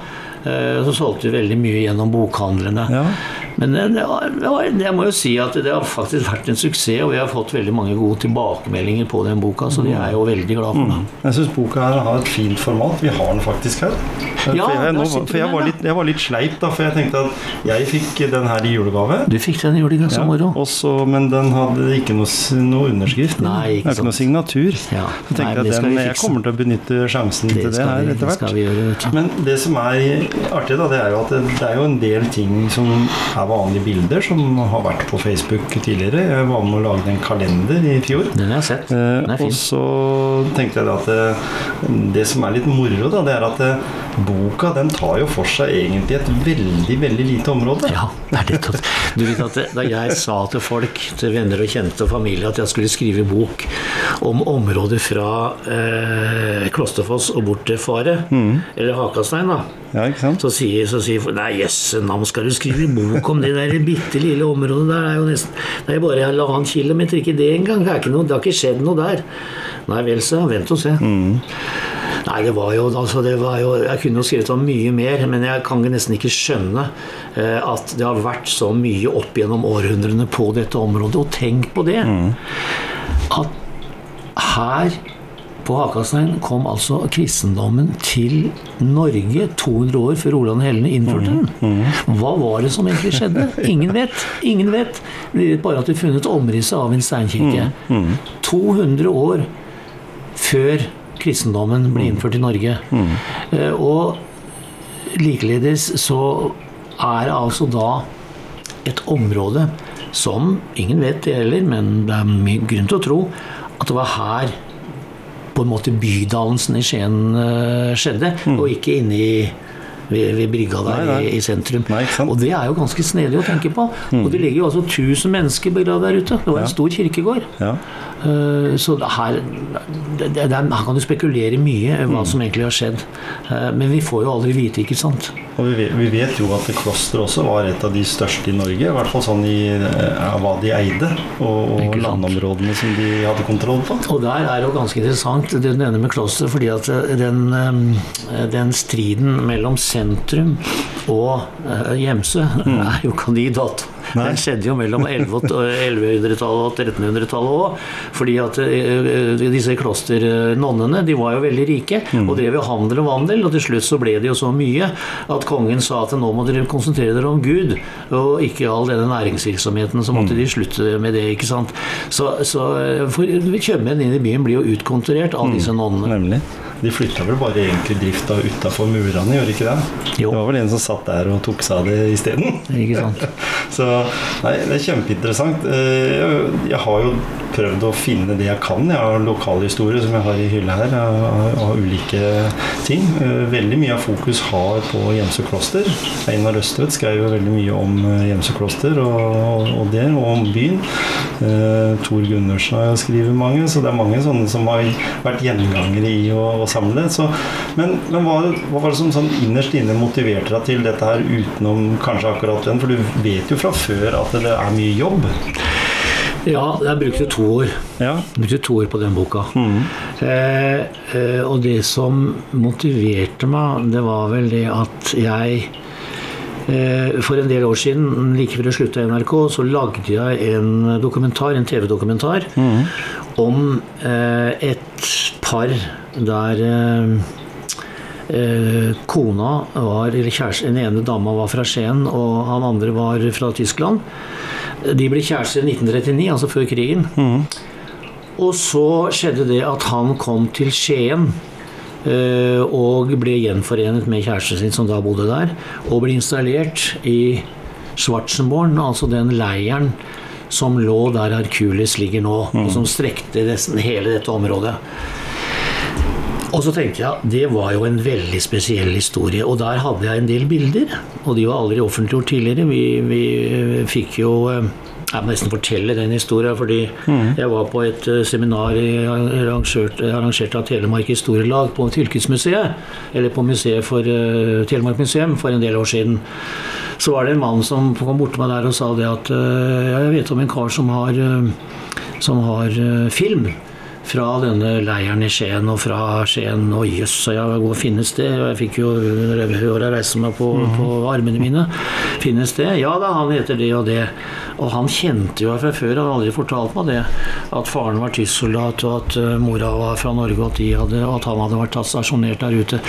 S2: Eh, Så solgte vi veldig mye gjennom bokhandlene.
S1: Ja.
S2: Men det, det var, det var, jeg må jo si at det har faktisk vært en suksess, og vi har fått veldig mange gode tilbakemeldinger på den boka, så de er jo veldig glad for. da.
S1: Jeg syns boka her har et fint format. Vi har den faktisk her. For jeg, nå, for jeg, var litt, jeg var litt sleip, da, for jeg tenkte at jeg fikk den her i julegave.
S2: Du fikk den i julegave, så
S1: Ja,
S2: moro.
S1: og men den hadde ikke noe, noe underskrift.
S2: Nei, ikke
S1: det ikke noe signatur.
S2: Ja.
S1: Så tenkte
S2: Nei,
S1: jeg at den, jeg kommer til å benytte sjansen til det her etter hvert. Men det som er artig, da, det er jo at det, det er jo en del ting som er vanlige bilder, som har vært på Facebook tidligere. Jeg var med å lage en kalender i fjor.
S2: Den har jeg sett.
S1: Eh,
S2: Den er fin.
S1: og så tenkte jeg at det, det som er litt moro, da, det er at det, boka den tar jo for seg egentlig et veldig, veldig lite område.
S2: Ja, det er det. Du vet at det, Da jeg sa til folk, til venner og kjente og familie, at jeg skulle skrive bok om området fra eh, Klosterfoss og bort til Faret, eller Hakastein, da,
S1: Ja,
S2: så sier, så sier Nei, jøsse navn, skal du skrive bok om det der bitte lille området der? Det er jo nesten Det er bare halvannen kilometer, ikke det engang. Det, er ikke noe, det har ikke skjedd noe der. Nei vel, så vent og se. Nei, det var jo, altså det var jo Jeg kunne jo skrevet om mye mer, men jeg kan nesten ikke skjønne eh, at det har vært så mye opp gjennom århundrene på dette området. Og tenk på det! At her på Hakastein kom altså kristendommen til Norge 200 år før Olav den hellige innførte den. Hva var det som egentlig skjedde? Ingen vet. Ingen vet. Vi vet bare at vi har funnet omrisset av en steinkirke. 200 år før kristendommen ble innført i Norge. Eh, Og likeledes så er det altså da et område som ingen vet det heller, men det er mye grunn til å tro at det var her på en måte bydannelsen i Skien eh, skjedde, og ikke inne i ved, ved brygga der
S1: Nei, nei.
S2: I, i sentrum.
S1: Nei,
S2: og det er jo ganske snedig å tenke på. Og det ligger jo altså 1000 mennesker begravd der ute. Det var en stor kirkegård.
S1: Ja.
S2: Uh, Så her, det, det, her kan du spekulere mye hva hva som egentlig har skjedd. Uh, Men vi får jo aldri vite, ikke sant.
S1: Og vi vi vet jo at kloster også var et av de største i Norge. I hvert fall sånn i ja, hva de eide, og, og landområdene som de hadde kontroll på.
S2: Og der er det jo ganske interessant det du nevner med kloster, fordi at den, den striden mellom sentrum og Gjemse mm. er jo kandidat Nei. Den skjedde jo mellom 1100-tallet og 1300-tallet òg. Fordi at uh, disse klosternonnene de var jo veldig rike mm. og drev jo handel og vandel. Og til slutt så ble det jo så mye at kongen sa at nå må dere konsentrere dere om Gud, og ikke all denne næringsvirksomheten. Så måtte mm. de slutte med det. ikke sant? Så, så eh, for kjøpmenn inn i byen blir jo utkonturrert av mm. disse nonnene.
S1: Nemlig. De flytta vel bare egentlig drifta utafor murene, gjorde ikke det? Jo. Det var vel en som satt der og tok seg av det isteden. <laughs> så nei, det er kjempeinteressant. Eh, jeg har jo prøvd å finne det jeg kan. Jeg har lokalhistorie som jeg har i hylla her, av, ulike ting. Eh, veldig mye av fokus har på Gjemse kloster. Einar Østvedt skrev jo veldig mye om eh, kloster og, og, det, og om byen. Tor Gundersen har jo skrevet mange, så det er mange sånne som har vært gjengangere i å å samle. Så, men, men hva, hva, var det som sånn innerst inne motiverte deg til dette her, utenom kanskje akkurat den? For du vet jo fra før at det er mye jobb.
S2: Ja, jeg brukte to år. Ja. Brukte to år på den boka. Mm. Eh, eh, og det som motiverte meg, det var vel det at jeg eh, for en del år siden, like før jeg slutta i NRK, så lagde jeg en dokumentar, en TV-dokumentar mm. om eh, et par der eh, eh, kona var, eller kjæresten, Den ene dama var fra Skien, og han andre var fra Tyskland. De ble kjærester i 1939, altså før krigen. Mm. Og så skjedde det at han kom til Skien. Eh, og ble gjenforenet med kjæresten sin, som da bodde der. Og ble installert i Schwarzenborn, altså den leiren som lå der Hercules ligger nå, og som strekte nesten hele dette området. Og så tenkte jeg det var jo en veldig spesiell historie. Og der hadde jeg en del bilder. Og de var aldri offentliggjort tidligere. Vi, vi fikk jo eh, jeg må nesten fortelle den historien, fordi mm. jeg var på et eh, seminar arrangert, arrangert av Telemark historielag på Fylkesmuseet, eller på museet for uh, Telemark museum, for en del år siden. Så var det en mann som kom bort til meg der og sa det at uh, jeg vet om en kar som har, uh, som har film fra denne leiren i Skien og fra Skien. Og jøss, og jeg, hvor finnes det? Og jeg fikk jo høre reise meg på, mm. på, armene mine. Finnes det? Ja da, han heter det og det. Og han kjente jo fra før, han hadde aldri fortalt meg det, at faren var tysk-soldat, og at uh, mora var fra Norge, og at, hadde, at han hadde vært stasjonert der ute.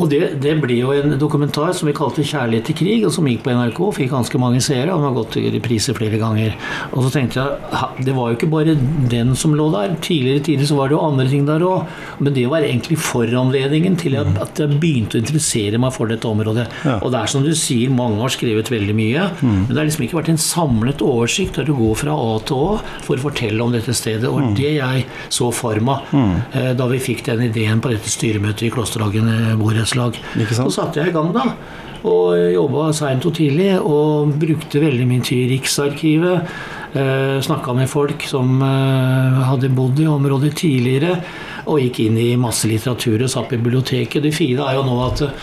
S2: Og det, det ble jo en dokumentar som vi kalte 'Kjærlighet til krig', og som gikk på NRK. og Fikk ganske mange seere, og den har gått i reprise flere ganger. Og så tenkte jeg det var jo ikke bare den som lå der. Tidligere tider så var det jo andre ting der òg. Men det var egentlig foranledningen til at, at, jeg begynte å interessere meg for dette området. Ja. Og det er som du sier, mange har skrevet veldig mye. Mm. Men det har liksom ikke vært en samlet oversikt der du går fra A til Å for å fortelle om dette stedet. Og mm. det jeg så for meg mm. eh, da vi fikk den ideen på dette styremøtet i Klosterhagen borettslag idrettslag. Så satte jeg i gang, da. Og jobba seint og tidlig og brukte veldig mye tid i Riksarkivet. Eh, Snakka med folk som eh, hadde bodd i området tidligere. Og gikk inn i masse litteratur og satt på biblioteket. Det fine er jo nå at eh,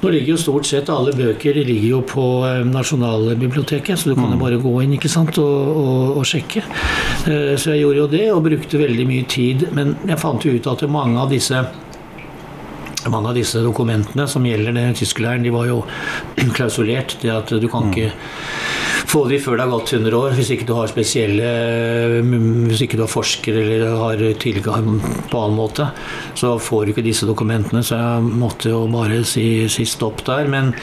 S2: nå ligger jo stort sett alle bøker ligger jo på eh, Nasjonalbiblioteket, så du kan jo mm. bare gå inn ikke sant, og, og, og, sjekke. Eh, så jeg gjorde jo det, og brukte veldig mye tid. Men jeg fant jo ut at mange av disse mange av disse dokumentene som gjelder den tyskleiren, de var jo <clears throat> klausulert. Det at du kan ikke få de før det har gått 100 år, hvis ikke du har spesielle Hvis ikke du har forsker eller har tilgang på annen måte, så får du ikke disse dokumentene. Så jeg måtte jo bare si, si stopp der. Men,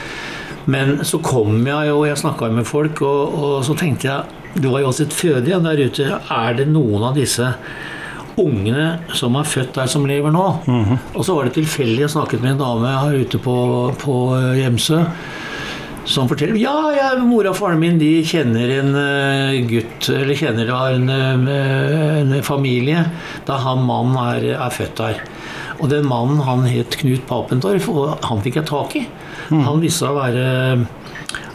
S2: men, så kom jeg jo, jeg snakka med folk, og, og, så tenkte jeg Det var jo også et føde igjen der ute. Er det noen av disse ungene som er født der, som lever nå. Mm -hmm. Og så var det tilfeldig jeg snakket med en dame her ute på, på Hjemsø. Som forteller ja, ja, mora og faren min de kjenner en uh, gutt, eller kjenner en, uh, en familie da han mannen er, er, født der. Og den mannen han het Knut Papendorf, og han fikk jeg tak i. Mm. Han viste seg å være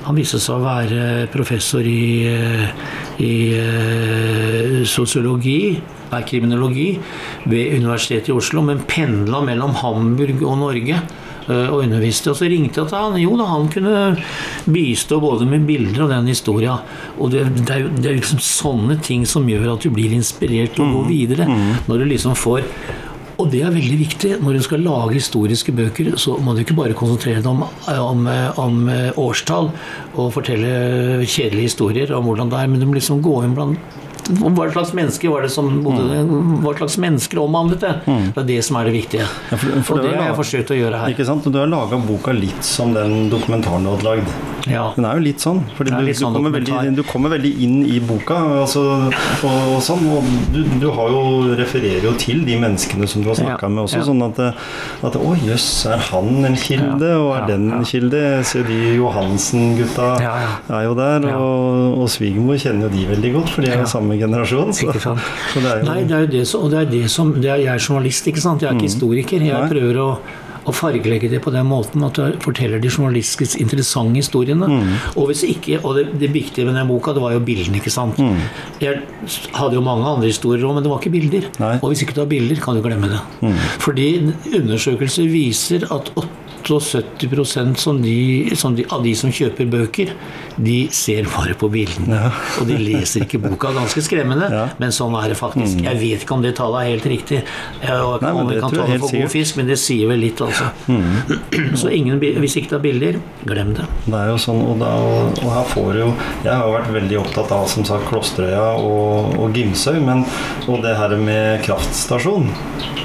S2: han viste seg å være professor i, eh, i uh, sosiologi kriminologi ved Universitetet i Oslo, men pendla mellom Hamburg og Norge. eh, og underviste. Og så ringte jeg til han. Jo da, han kunne bistå både med bilder og den historia. Og det, det, er jo, det er jo liksom sånne ting som gjør at du blir inspirert til å gå videre. Når du liksom får og det er veldig viktig. Når du skal lage historiske bøker, så må du ikke bare konsentrere deg om, om, om årstall og fortelle kjedelige historier om hvordan det er, men du må liksom gå inn blant hva slags mennesker var det som bodde Hva slags mennesker omhandlet det? Det er det som er det viktige.
S1: Ja, for- for
S2: og
S1: det
S2: har jeg forsøkt å gjøre her.
S1: Ikke sant? Du har laga boka litt som den dokumentaren du hadde lagd.
S2: Ja.
S1: Den er jo litt sånn. Fordi
S2: er
S1: du, du,
S2: sånn
S1: kommer veldig, du kommer veldig inn i boka altså, og, og sånn. Og du, du har jo, refererer jo til de menneskene som du har snakka
S2: Ja,
S1: med også.
S2: ja.
S1: Sånn at, at Å jøss, er han en kilde? Og er den en kilde? Ser de Johansen-gutta
S2: Ja, ja.
S1: er jo der. Og, og svigermor kjenner jo de veldig godt, for de er jo samme generasjon. Så, så det er jo
S2: Nei, det er jo det og det er det som det er, Jeg er journalist, ikke sant? Jeg er ikke historiker. Jeg prøver å, å fargelegge det på den måten at du forteller de journalistisk interessante historiene. Og hvis ikke, og det, det viktige med den boka, det var jo bildene, ikke sant. Jeg hadde jo mange andre historier òg, men det var ikke bilder.
S1: Nei.
S2: Og hvis ikke du har bilder, kan du glemme det. Fordi undersøkelser viser at 78 som de, som de, av de som kjøper bøker, de ser bare på bildene.
S1: Ja.
S2: Og de leser ikke boka. Ganske skremmende,
S1: Ja.
S2: men sånn er det faktisk. Jeg vet ikke om det tallet er helt riktig. Jeg
S1: Nei,
S2: om
S1: vi
S2: kan ta det for god fisk, men det sier vel litt, altså. <clears throat> Så ingen, hvis ikke det er bilder, glem det.
S1: Det er jo sånn, og, da, og her får jo Jeg har vært veldig opptatt av som sagt Klosterøya og, og Gimsøy, men og det her med kraftstasjon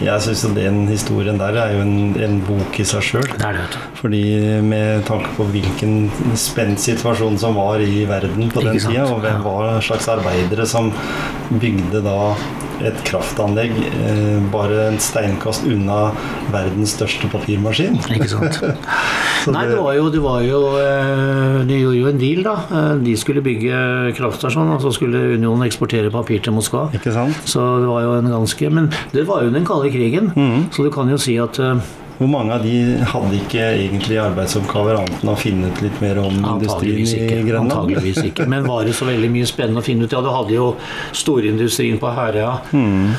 S1: Jeg syns den historien der er jo en, en bok i seg sjøl.
S2: Det er det, vet du.
S1: Fordi med tanke på hvilken spent situasjon som var i verden på den tida, og hvem var slags arbeidere som bygde da et kraftanlegg eh, bare en steinkast unna verdens største papirmaskin.
S2: Ikke sant? <laughs> Nei,
S1: det-
S2: var jo, det var jo eh, De gjorde jo en deal, da. Eh, De skulle bygge kraftstasjon, og så skulle Unionen eksportere papir til Moskva.
S1: Ikke sant?
S2: Så det var jo en ganske Men det var jo den kalde krigen,
S1: Mhm.
S2: så du kan jo si at eh,
S1: Hvor mange av de hadde ikke egentlig arbeidsoppgaver annet enn å finne ut litt mer om industrien i. Grønland?
S2: Antageligvis ikke. Men var det så veldig mye spennende å finne ut? Ja, du hadde jo storindustrien på Herøya.
S1: Mm.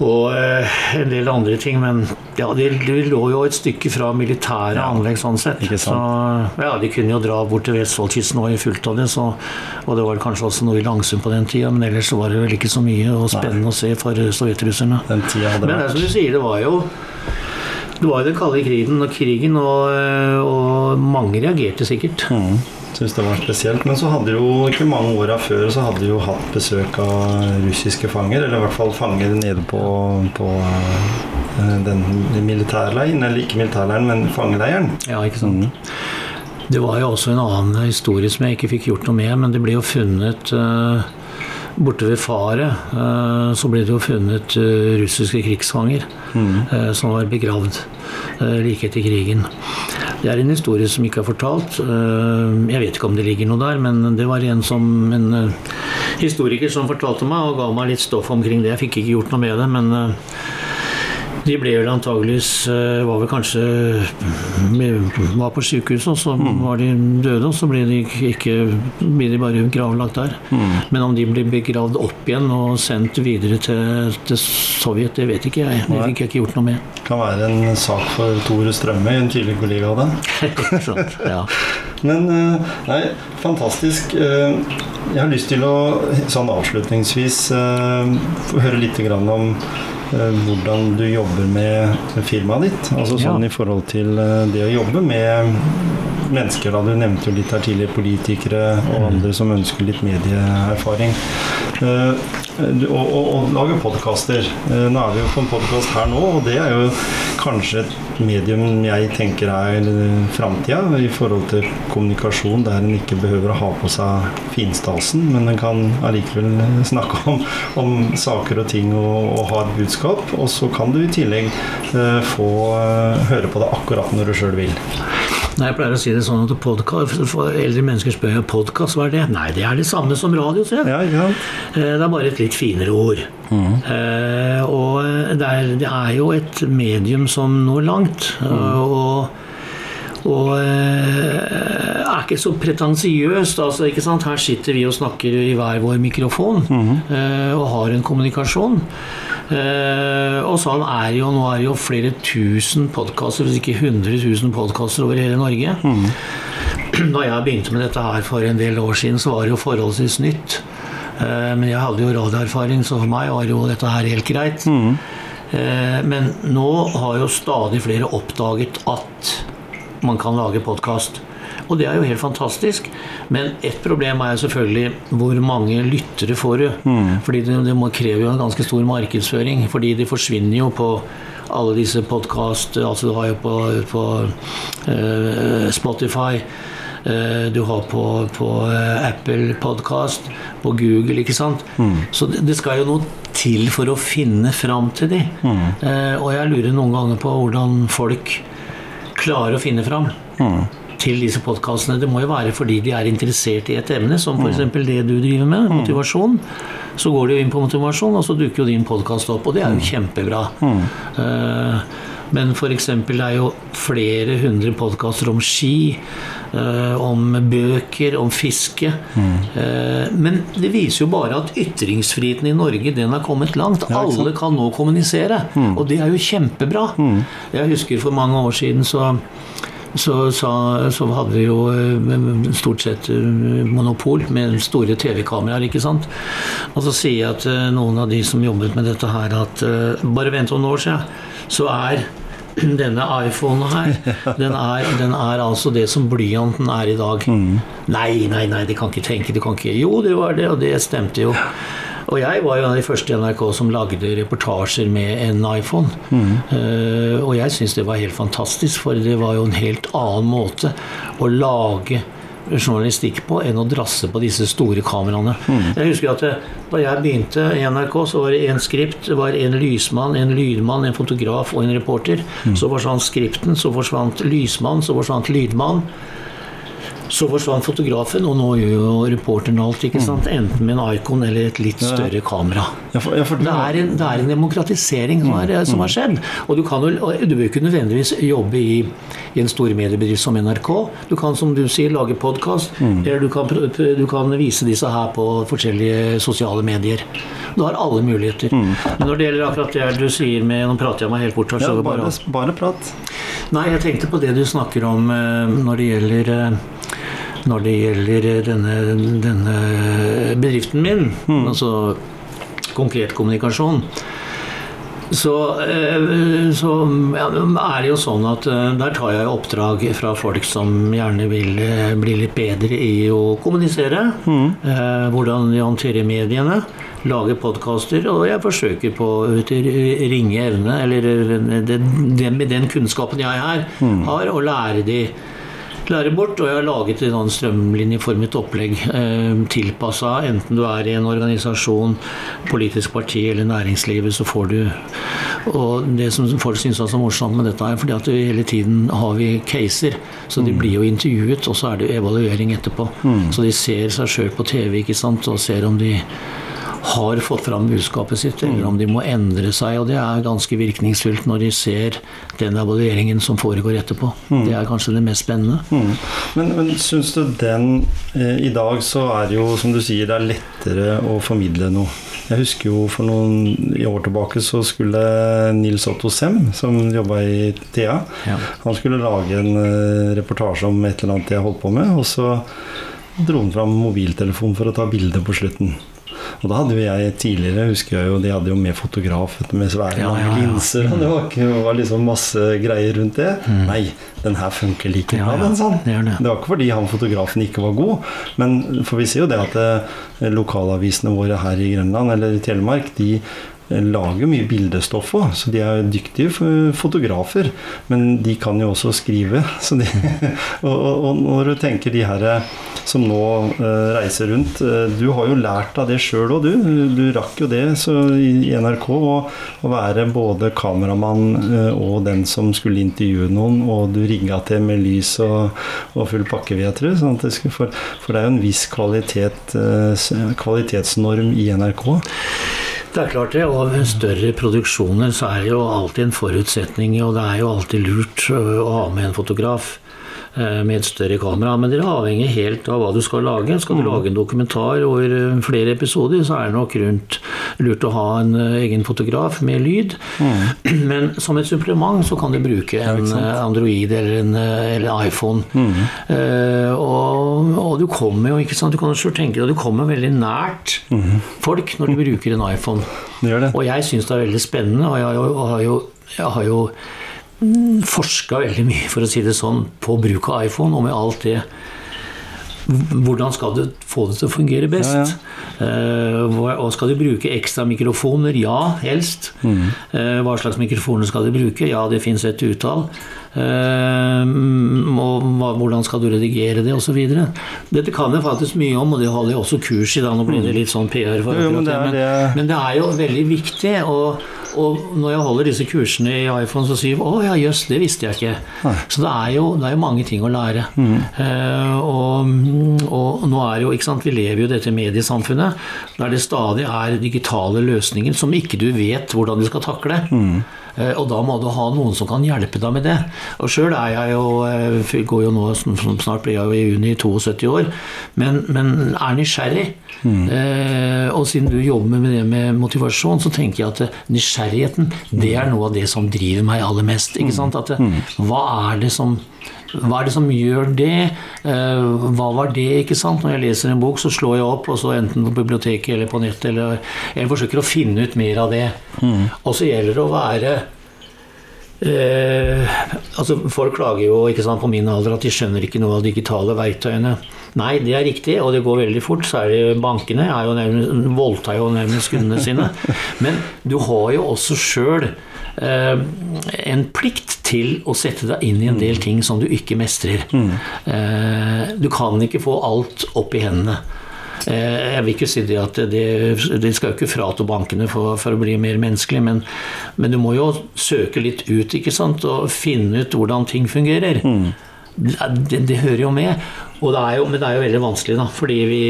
S2: Og eh, en del andre ting, men ja, det, de lå jo et stykke fra militære anlegg sånn sett.
S1: Ikke sant.
S2: Så ja, de kunne jo dra bort til Vestfoldkysten og i fullt av det, så, og det var kanskje også noe i Langsund på den tida, men ellers var det vel ikke så mye og spennende å se for sovjetrusserne.
S1: Tida hadde
S2: Men det er som du sier, det var jo det var jo den kalde krigen og krigen, og, og mange reagerte sikkert.
S1: mm, Syns det var spesielt. Men så hadde jo ikke mange åra før så hadde jo hatt besøk av russiske fanger, eller i hvert fall fanger nede på, på eh, den militærleiren, eller ikke militærleiren, men fangeleiren.
S2: Ja, ikke sant. Det var jo også en annen historie som jeg ikke fikk gjort noe med, men det ble jo funnet eh, Borte ved Faret eh, så ble det jo funnet eh, russiske krigsfanger mm. som var begravd eh, like etter krigen. Det er en historie som ikke er fortalt. Eh, jeg vet ikke om det ligger noe der, men det var en, som, en eh, historiker som fortalte meg og ga meg litt stoff omkring det. Jeg fikk ikke gjort noe med det, men eh, de ble vel antageligvis eh, Var vel kanskje Var på sykehuset, og så var de døde, og så ble de ikke ble de bare gravlagt der. Men om de ble begravd opp igjen og sendt videre til, til Sovjet, det vet ikke jeg. Det fikk jeg ikke gjort noe med.
S1: Kan være en sak for Tore Strømme, en tidligere kollega av deg. <laughs>
S2: Sant? ja.
S1: Men eh, nei, fantastisk. Eh, Jeg har lyst til å sånn avslutningsvis høre litt om hvordan du jobber med firmaet ditt. Altså sånn
S2: Ja.
S1: i forhold til eh, det å jobbe med mennesker. da Du nevnte jo litt her tidligere politikere og andre som ønsker litt medieerfaring. Eh, og, og, og lage podkaster. Nå er vi jo på en podkast her nå, og det er jo kanskje et medium jeg tenker er framtida i forhold til kommunikasjon, der en ikke behøver å ha på seg finstasen, men en kan allikevel snakke om, om saker og ting og, og ha budskap. Og så kan du i tillegg eh, få eh, høre på det akkurat når du sjøl vil.
S2: Nei, Jeg pleier å si det sånn at podcast, for Eldre mennesker spør om podkast, hva er det? Nei, det er det samme som radio, jeg.
S1: Ja, ikke?
S2: Eh, Det er bare et litt finere ord. Eh, og det er, det er jo et medium som når langt. Mm. Og, og eh, er ikke så pretensiøst. Altså, ikke sant? Her sitter vi og snakker i hver vår mikrofon eh, og har en kommunikasjon. Eh, og sånn er jo, nå er det jo flere tusen podkaster, hvis ikke 100 000 podkaster over hele Norge. Da jeg begynte med dette her for en del år siden, så var det jo forholdsvis nytt. Eh, men jeg hadde jo radioerfaring, så for meg var jo dette her helt greit. Mm. men nå har jo stadig flere oppdaget at man kan lage podkast. Og det er jo helt fantastisk. Men ett problem er jo selvfølgelig hvor mange lyttere får du. Fordi det, det må, krever jo en ganske stor markedsføring. Fordi de forsvinner jo på alle disse podkast Altså du har jo på, på uh, Spotify. eh, du har på, på eh, Apple Podcast, på Google, ikke sant. Så det, skal jo noe til for å finne fram til de. Eh, og jeg lurer noen ganger på hvordan folk klarer å finne fram til disse podkastene. Det må jo være fordi de er interessert i et emne, som f.eks. det du driver med, motivasjon. Så går de jo inn på motivasjon, og så dukker jo din podkast opp, og det er jo kjempebra. Eh, men f.eks. det er jo flere hundre podkaster om ski, eh, om bøker, om fiske. Eh, men det viser jo bare at ytringsfriheten i Norge den har kommet langt. Alle kan nå kommunisere, og det er jo kjempebra. Jeg husker for mange år siden så så, så, så hadde vi jo eh, stort sett eh, monopol med store TV-kameraer, ikke sant. Og så sier jeg til noen av de som jobbet med dette her, at eh, bare vent noen år siden, så er <clears throat> denne iPhonen her, <laughs> den er, den er altså det som blyanten er i dag. Nei, nei, nei, de kan ikke tenke, de kan ikke Jo, det var det, og det stemte jo. Og jeg var jo en av de første i NRK som lagde reportasjer med en iPhone. Eh, og jeg syns det var helt fantastisk, for det var jo en helt annen måte å lage journalistikk på enn å drasse på disse store kameraene. Jeg husker at det, da jeg begynte i NRK, så var det én skript, det var en lysmann, en lydmann, en fotograf og en reporter. Så forsvant skripten, så forsvant lysmann, så forsvant lydmann. Så forsvant fotografen, og nå gjør jo reporteren alt. ikke sant? Enten med en Icon eller et litt større kamera. Det er, en, det er en demokratisering som, er, som har skjedd. Og du kan jo, du bør ikke nødvendigvis jobbe i, i en stor mediebedrift som NRK. Du kan, som du sier, lage podkast, eller du kan, du kan vise disse her på forskjellige sosiale medier. Du har alle muligheter. Men når det gjelder akkurat det du sier med Nå prater jeg meg helt bort. her,
S1: ja,
S2: bare,
S1: bare, bare prat.
S2: Nei, jeg tenkte på det du snakker om eh, når det gjelder eh, når det gjelder eh, denne, denne bedriften min, altså konkret kommunikasjon, så, eh, så ja, er det jo sånn at eh, der tar jeg oppdrag fra folk som gjerne vil bli litt bedre i å kommunisere. eh, Hvordan de håndterer mediene. Lage podkaster. Og jeg forsøker på etter ringe evne, eller den, den, med den kunnskapen jeg er, har, å lære de lære bort. Og jeg har laget et sånn strømlinjeformet opplegg eh, tilpassa enten du er i en organisasjon, politisk parti eller næringslivet, så får du Og det som folk syns er så morsomt med dette, er fordi at vi hele tiden har vi caser. Så de blir jo intervjuet, og så er det evaluering etterpå. Så de ser seg sjøl på TV ikke sant, og ser om de har fått fram budskapet sitt, eller om de må endre seg. Og det er ganske virkningsfullt når de ser den evalueringen som foregår etterpå. Det er kanskje det mest spennende.
S1: Mm. Men, men syns du den eh, I dag så er det jo, som du sier, det er lettere å formidle noe. Jeg husker jo for noen i år tilbake så skulle Nils Otto Sem, som jobba i Thea,
S2: Ja.
S1: han skulle lage en eh, reportasje om et eller annet jeg holdt på med, og så dro han fram mobiltelefonen for å ta bilde på slutten. Og da hadde jo jeg tidligere, husker jeg jo, de hadde jo med fotograf med svære
S2: Ja, ja, ja.
S1: linser, og det var, ikke, det var liksom masse greier rundt det. Nei, den her funker like bra,
S2: ja,
S1: den sånn.
S2: det det.
S1: Det var ikke fordi han fotografen ikke var god, men for vi ser jo det at eh, lokalavisene våre her i Grønland eller i Telemark, de lager mye bildestoff òg, så de er dyktige fotografer. Men de kan jo også skrive. De, <laughs> og, og, når du tenker de her eh, som nå eh, reiser rundt eh, Du har jo lært av det sjøl òg, du. Du rakk jo det i, NRK å være både kameramann og den som skulle intervjue noen, og du rigga til med lys og, og full pakke, vil jeg tro. Sånn for, for det er jo en viss kvalitet, kvalitetsnorm i NRK.
S2: Det er klart det, og større produksjoner så er det jo alltid en forutsetning, og det er jo alltid lurt å ha med en fotograf med et større kamera. Men det avhenger helt av hva du skal lage. Skal du lage en dokumentar over flere episoder, så er det nok rundt, lurt å ha en eh, egen fotograf med lyd. <clears throat> Men som et supplement så kan du bruke en eh, Android eller en eh, eller iPhone. Eh, og, og du kommer jo, ikke sant, du kan jo tenke deg, du kommer veldig nært folk når du bruker en iPhone.
S1: Det det.
S2: Og jeg syns det er veldig spennende, og jeg har jo, jeg har jo, jeg har jo mm, forska veldig mye, for å si det sånn, på bruk av iPhone og med alt det. Hvordan skal du få det til å fungere best?
S1: Ja,
S2: ja. Uh, og skal du bruke ekstra mikrofoner? Ja, helst.
S1: Mm.
S2: Uh, hva slags mikrofoner skal du bruke? Ja, det fins et utall. Mm, og hva, hvordan skal du redigere det, osv. Dette kan jeg faktisk mye om, og det holder jeg også kurs i. da, Nå blir det litt sånn PR. for
S1: Mm. Jo, men det er det-
S2: men det er jo veldig viktig. Og, og når jeg holder disse kursene i iPhone, så sier jeg å ja, jøss, det visste jeg ikke. Så det er, jo, det er jo mange ting å lære. Eh, og, og nå er jo, ikke sant, vi lever jo i dette mediesamfunnet der det stadig er digitale løsninger som ikke du vet hvordan du skal takle. Eh, Og da må du ha noen som kan hjelpe deg med det. Og sjøl er jeg jo eh, går jo nå, Snart blir jeg jo i juni 72 år, men, men er nysgjerrig. Eh, og siden du jobber med det med motivasjon, så tenker jeg at eh, nysgjerrigheten det er noe av det som driver meg aller mest. ikke sant? At, eh, hva er det som hva er det som gjør det? Eh, hva var det? ikke sant? Når jeg leser en bok, så slår jeg opp, og så enten på biblioteket eller på nettet, eller jeg forsøker å finne ut mer av det. Og så gjelder det å være Eh, altså Folk klager jo ikke sant, på min alder at de skjønner ikke noe av de digitale verktøyene. Nei, det er riktig, og det går veldig fort. Særlig bankene er jo nærmest, voldtar jo nærmest kundene sine. <laughs> Men du har jo også sjøl eh, en plikt til å sette deg inn i en del ting som du ikke mestrer. Eh, du kan ikke få alt opp i hendene. Eh, Jeg vil ikke si det at det, det skal jo ikke frata bankene for, for å bli mer menneskelig, men, men du må jo søke litt ut ikke sant? og finne ut hvordan ting fungerer. Det, det hører jo med. Det jo, men det er jo veldig vanskelig, da, fordi vi,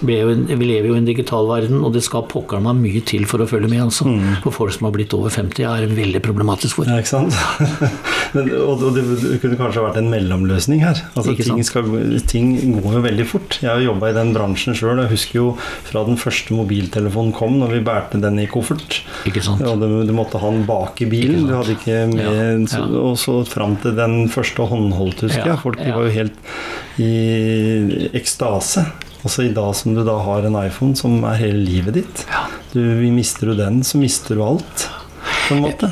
S2: vi, er lever jo i en digital verden, og det skal pokker meg mye til for å følge med. Altså. For folk som har blitt over 50, er det veldig problematisk for.
S1: Ja, ikke sant? <laughs> Men, og, og det, kunne kanskje vært en mellomløsning her. Altså, ting, skal, ting går jo veldig fort. Jeg har jo jobba i den bransjen sjøl. Jeg husker jo fra den første mobiltelefonen kom, når vi bærte den i koffert.
S2: Ikke sant?
S1: Og du, du måtte ha den bak i bilen. Du hadde ikke med
S2: Ja, ja.
S1: Og så fram til den første håndholdt, husker jeg. Folk var jo helt i ekstase. Også i dag som du da har en iPhone som er hele livet ditt. Du, mister du den, så mister du alt. På en måte.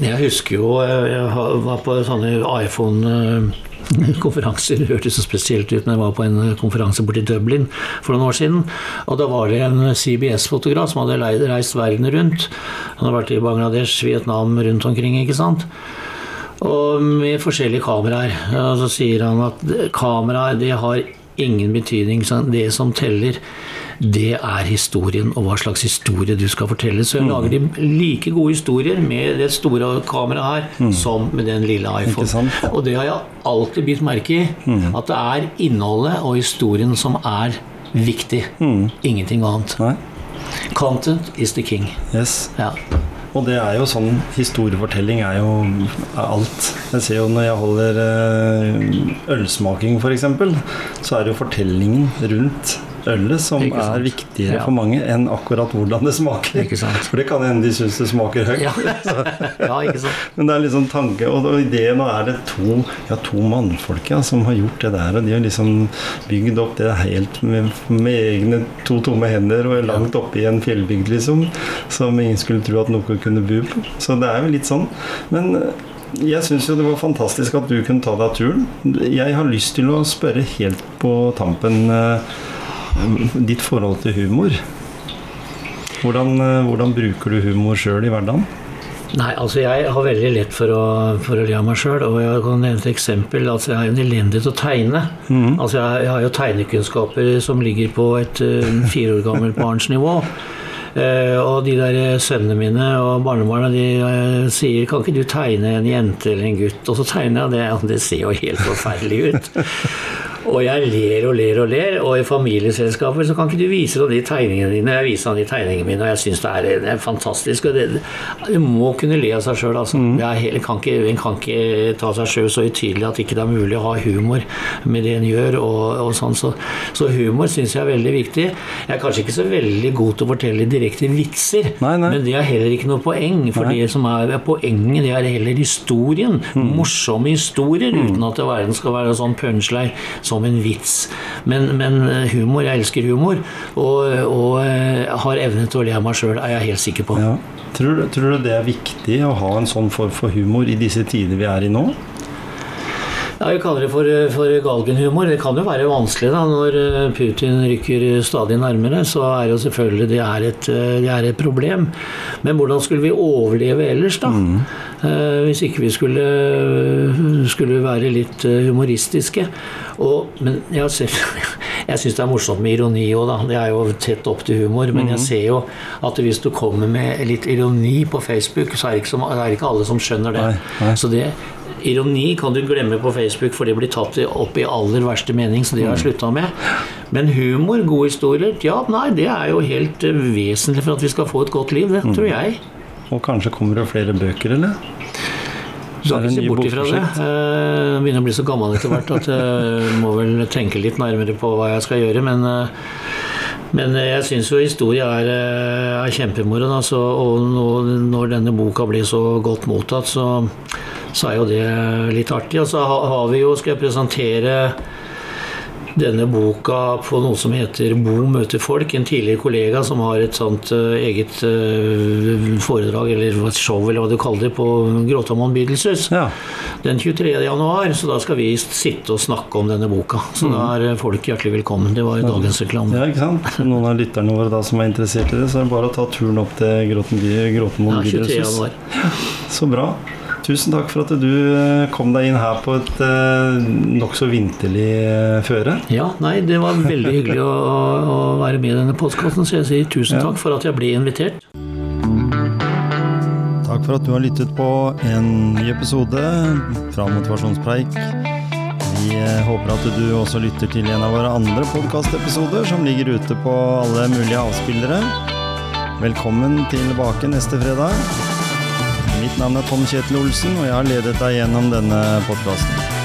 S2: Jeg husker jo eh, Jeg var på sånne iPhone-konferanser. Det hørtes så spesielt ut når jeg var på en konferanse konferanse borti Dublin for noen år siden. Og da var det en CBS-fotograf som hadde reist verden rundt. Han hadde vært i Bangladesh, Vietnam, rundt omkring, ikke sant. Og med forskjellige kameraer. Og så sier han at kameraer, det har ingen betydning. Det som teller, det er historien, og hva slags historie du skal fortelle. Så jeg lager de like gode historier med det store kameraet her som med den lille iPhone. Og det har jeg alltid bitt merke i. At det er innholdet og historien som er viktig. Ingenting annet.
S1: Nei?
S2: Content is the king.
S1: Yes.
S2: Ja.
S1: Og det er jo sånn Historiefortelling er jo er alt. Jeg ser jo når jeg holder eh, ølsmaking, f.eks., så er det jo fortellingen rundt ølet som er viktigere
S2: Ja.
S1: for mange enn akkurat hvordan det smaker. For det kan hende de syns det smaker høyt.
S2: Ja. <laughs> ja, ikke sant.
S1: Men det er liksom tanke Og og ideen nå er det to, ja, to mannfolk ja, som har gjort det der. Og de har liksom bygd opp det helt med, med egne to tomme hender og langt oppe i en fjellbygd, liksom. Som ingen skulle tro at noe kunne bo på. Så det er jo litt sånn. Men eh, jeg syns jo det var fantastisk at du kunne ta deg turen. Jeg har lyst til å spørre helt på tampen eh, ditt forhold til humor. Hvordan, eh, hvordan bruker du humor sjøl i hverdagen?
S2: Nei, altså jeg har veldig lett for å, for å le av meg sjøl. Og jeg kan nevne et eksempel. Altså jeg har jo en elendig til å tegne. Altså jeg, jeg har jo tegnekunnskaper som ligger på et uh, fire år gammelt barns nivå. Uh, og de der sønnene mine og barnebarna de uh, sier 'Kan ikke du tegne en jente eller en gutt?' Og så tegner jeg det, og det ser jo helt forferdelig ut. Og jeg ler og ler og ler, og i familieselskaper så kan ikke du vise de tegningene dine. Jeg viser han de tegningene mine, og jeg syns det, er- det er fantastisk. Og det, du må kunne le av seg sjøl, altså. Mm. En kan kan ikke ta seg sjøl så utydelig at ikke det er mulig å ha humor med det en gjør. og, og sånn. Så, så humor syns jeg er veldig viktig. Jeg er kanskje ikke så veldig god til å fortelle direkte vitser,
S1: Nei, nei.
S2: men det er heller ikke noe poeng. For
S1: Nei.
S2: det som er poenget, det er heller historien. Morsomme historier, uten at verden skal være sånn punchline som en vits. Men, men eh, humor, jeg elsker humor, og, og eh, har evne til å le av meg sjøl, er jeg helt sikker på.
S1: Ja. Tror, tror du det er viktig å ha en sånn form for humor i disse tider vi er i nå?
S2: Ja, Vi kaller det for, for galgenhumor. Det kan jo være vanskelig da, når eh, Putin rykker stadig nærmere. Så er jo selvfølgelig det er et, eh, det er et problem. Men hvordan skulle vi overleve ellers, da? Eh, Hvis ikke vi skulle, skulle være litt eh, humoristiske. Og, men <laughs> jeg, ser- jeg syns det er morsomt med ironi òg, da. Det er jo tett opp til humor. Men jeg ser jo at hvis du kommer med litt ironi på Facebook, så er det ikke, så, er det ikke alle som skjønner det.
S1: Nei, nei.
S2: Så det Ironi kan du glemme på Facebook, for det blir tatt opp i aller verste mening. Så det har jeg slutta med. Men humor, gode historier, ja, nei, det er jo helt eh, vesentlig for at vi skal få et godt liv. Det tror jeg.
S1: Og kanskje kommer det flere bøker, eller?
S2: Du skal ikke se bort ifra det.
S1: bokprosjekt?
S2: Eh, Jeg begynner å bli så gammel etter hvert at jeg må vel tenke litt nærmere på hva jeg skal gjøre. Men, eh, men jeg syns jo historie er, eh, er kjempemoro. Altså, Og når denne boka blir så godt mottatt, så, så er jo det litt artig. Og så ha- har vi jo, skal jeg presentere denne boka på noe som heter Bo møter folk. En tidligere kollega som har et sånt eh, eget eh, foredrag, eller et show, eller hva du kaller det, på Gråtamoen Beatleses.
S1: Ja.
S2: Den 23. januar, så da skal vi sitte og snakke om denne boka. Så da er eh, folk hjertelig velkommen. Det var jo dagens reklame.
S1: ja, ikke sant? Noen av lytterne våre da som er interessert i det, så er det bare å ta turen opp til Gråtamoen Gråtemoen
S2: Ja, 23. Januar.
S1: Så bra. Tusen takk for at du eh, kom deg inn her på et eh, nokså vinterlig eh, føre.
S2: Ja, nei, det var veldig hyggelig å, å være med i denne postkassen, så jeg sier tusen
S1: Ja.
S2: takk for at jeg ble invitert.
S1: Takk for at du har lyttet på en ny episode fra Motivasjonspreik. Vi håper at du også lytter til en av våre andre podkastepisoder som ligger ute på alle mulige avspillere. Velkommen tilbake neste fredag. Mitt navn er Tom Kjetil Olsen, og jeg har ledet deg gjennom denne podkasten.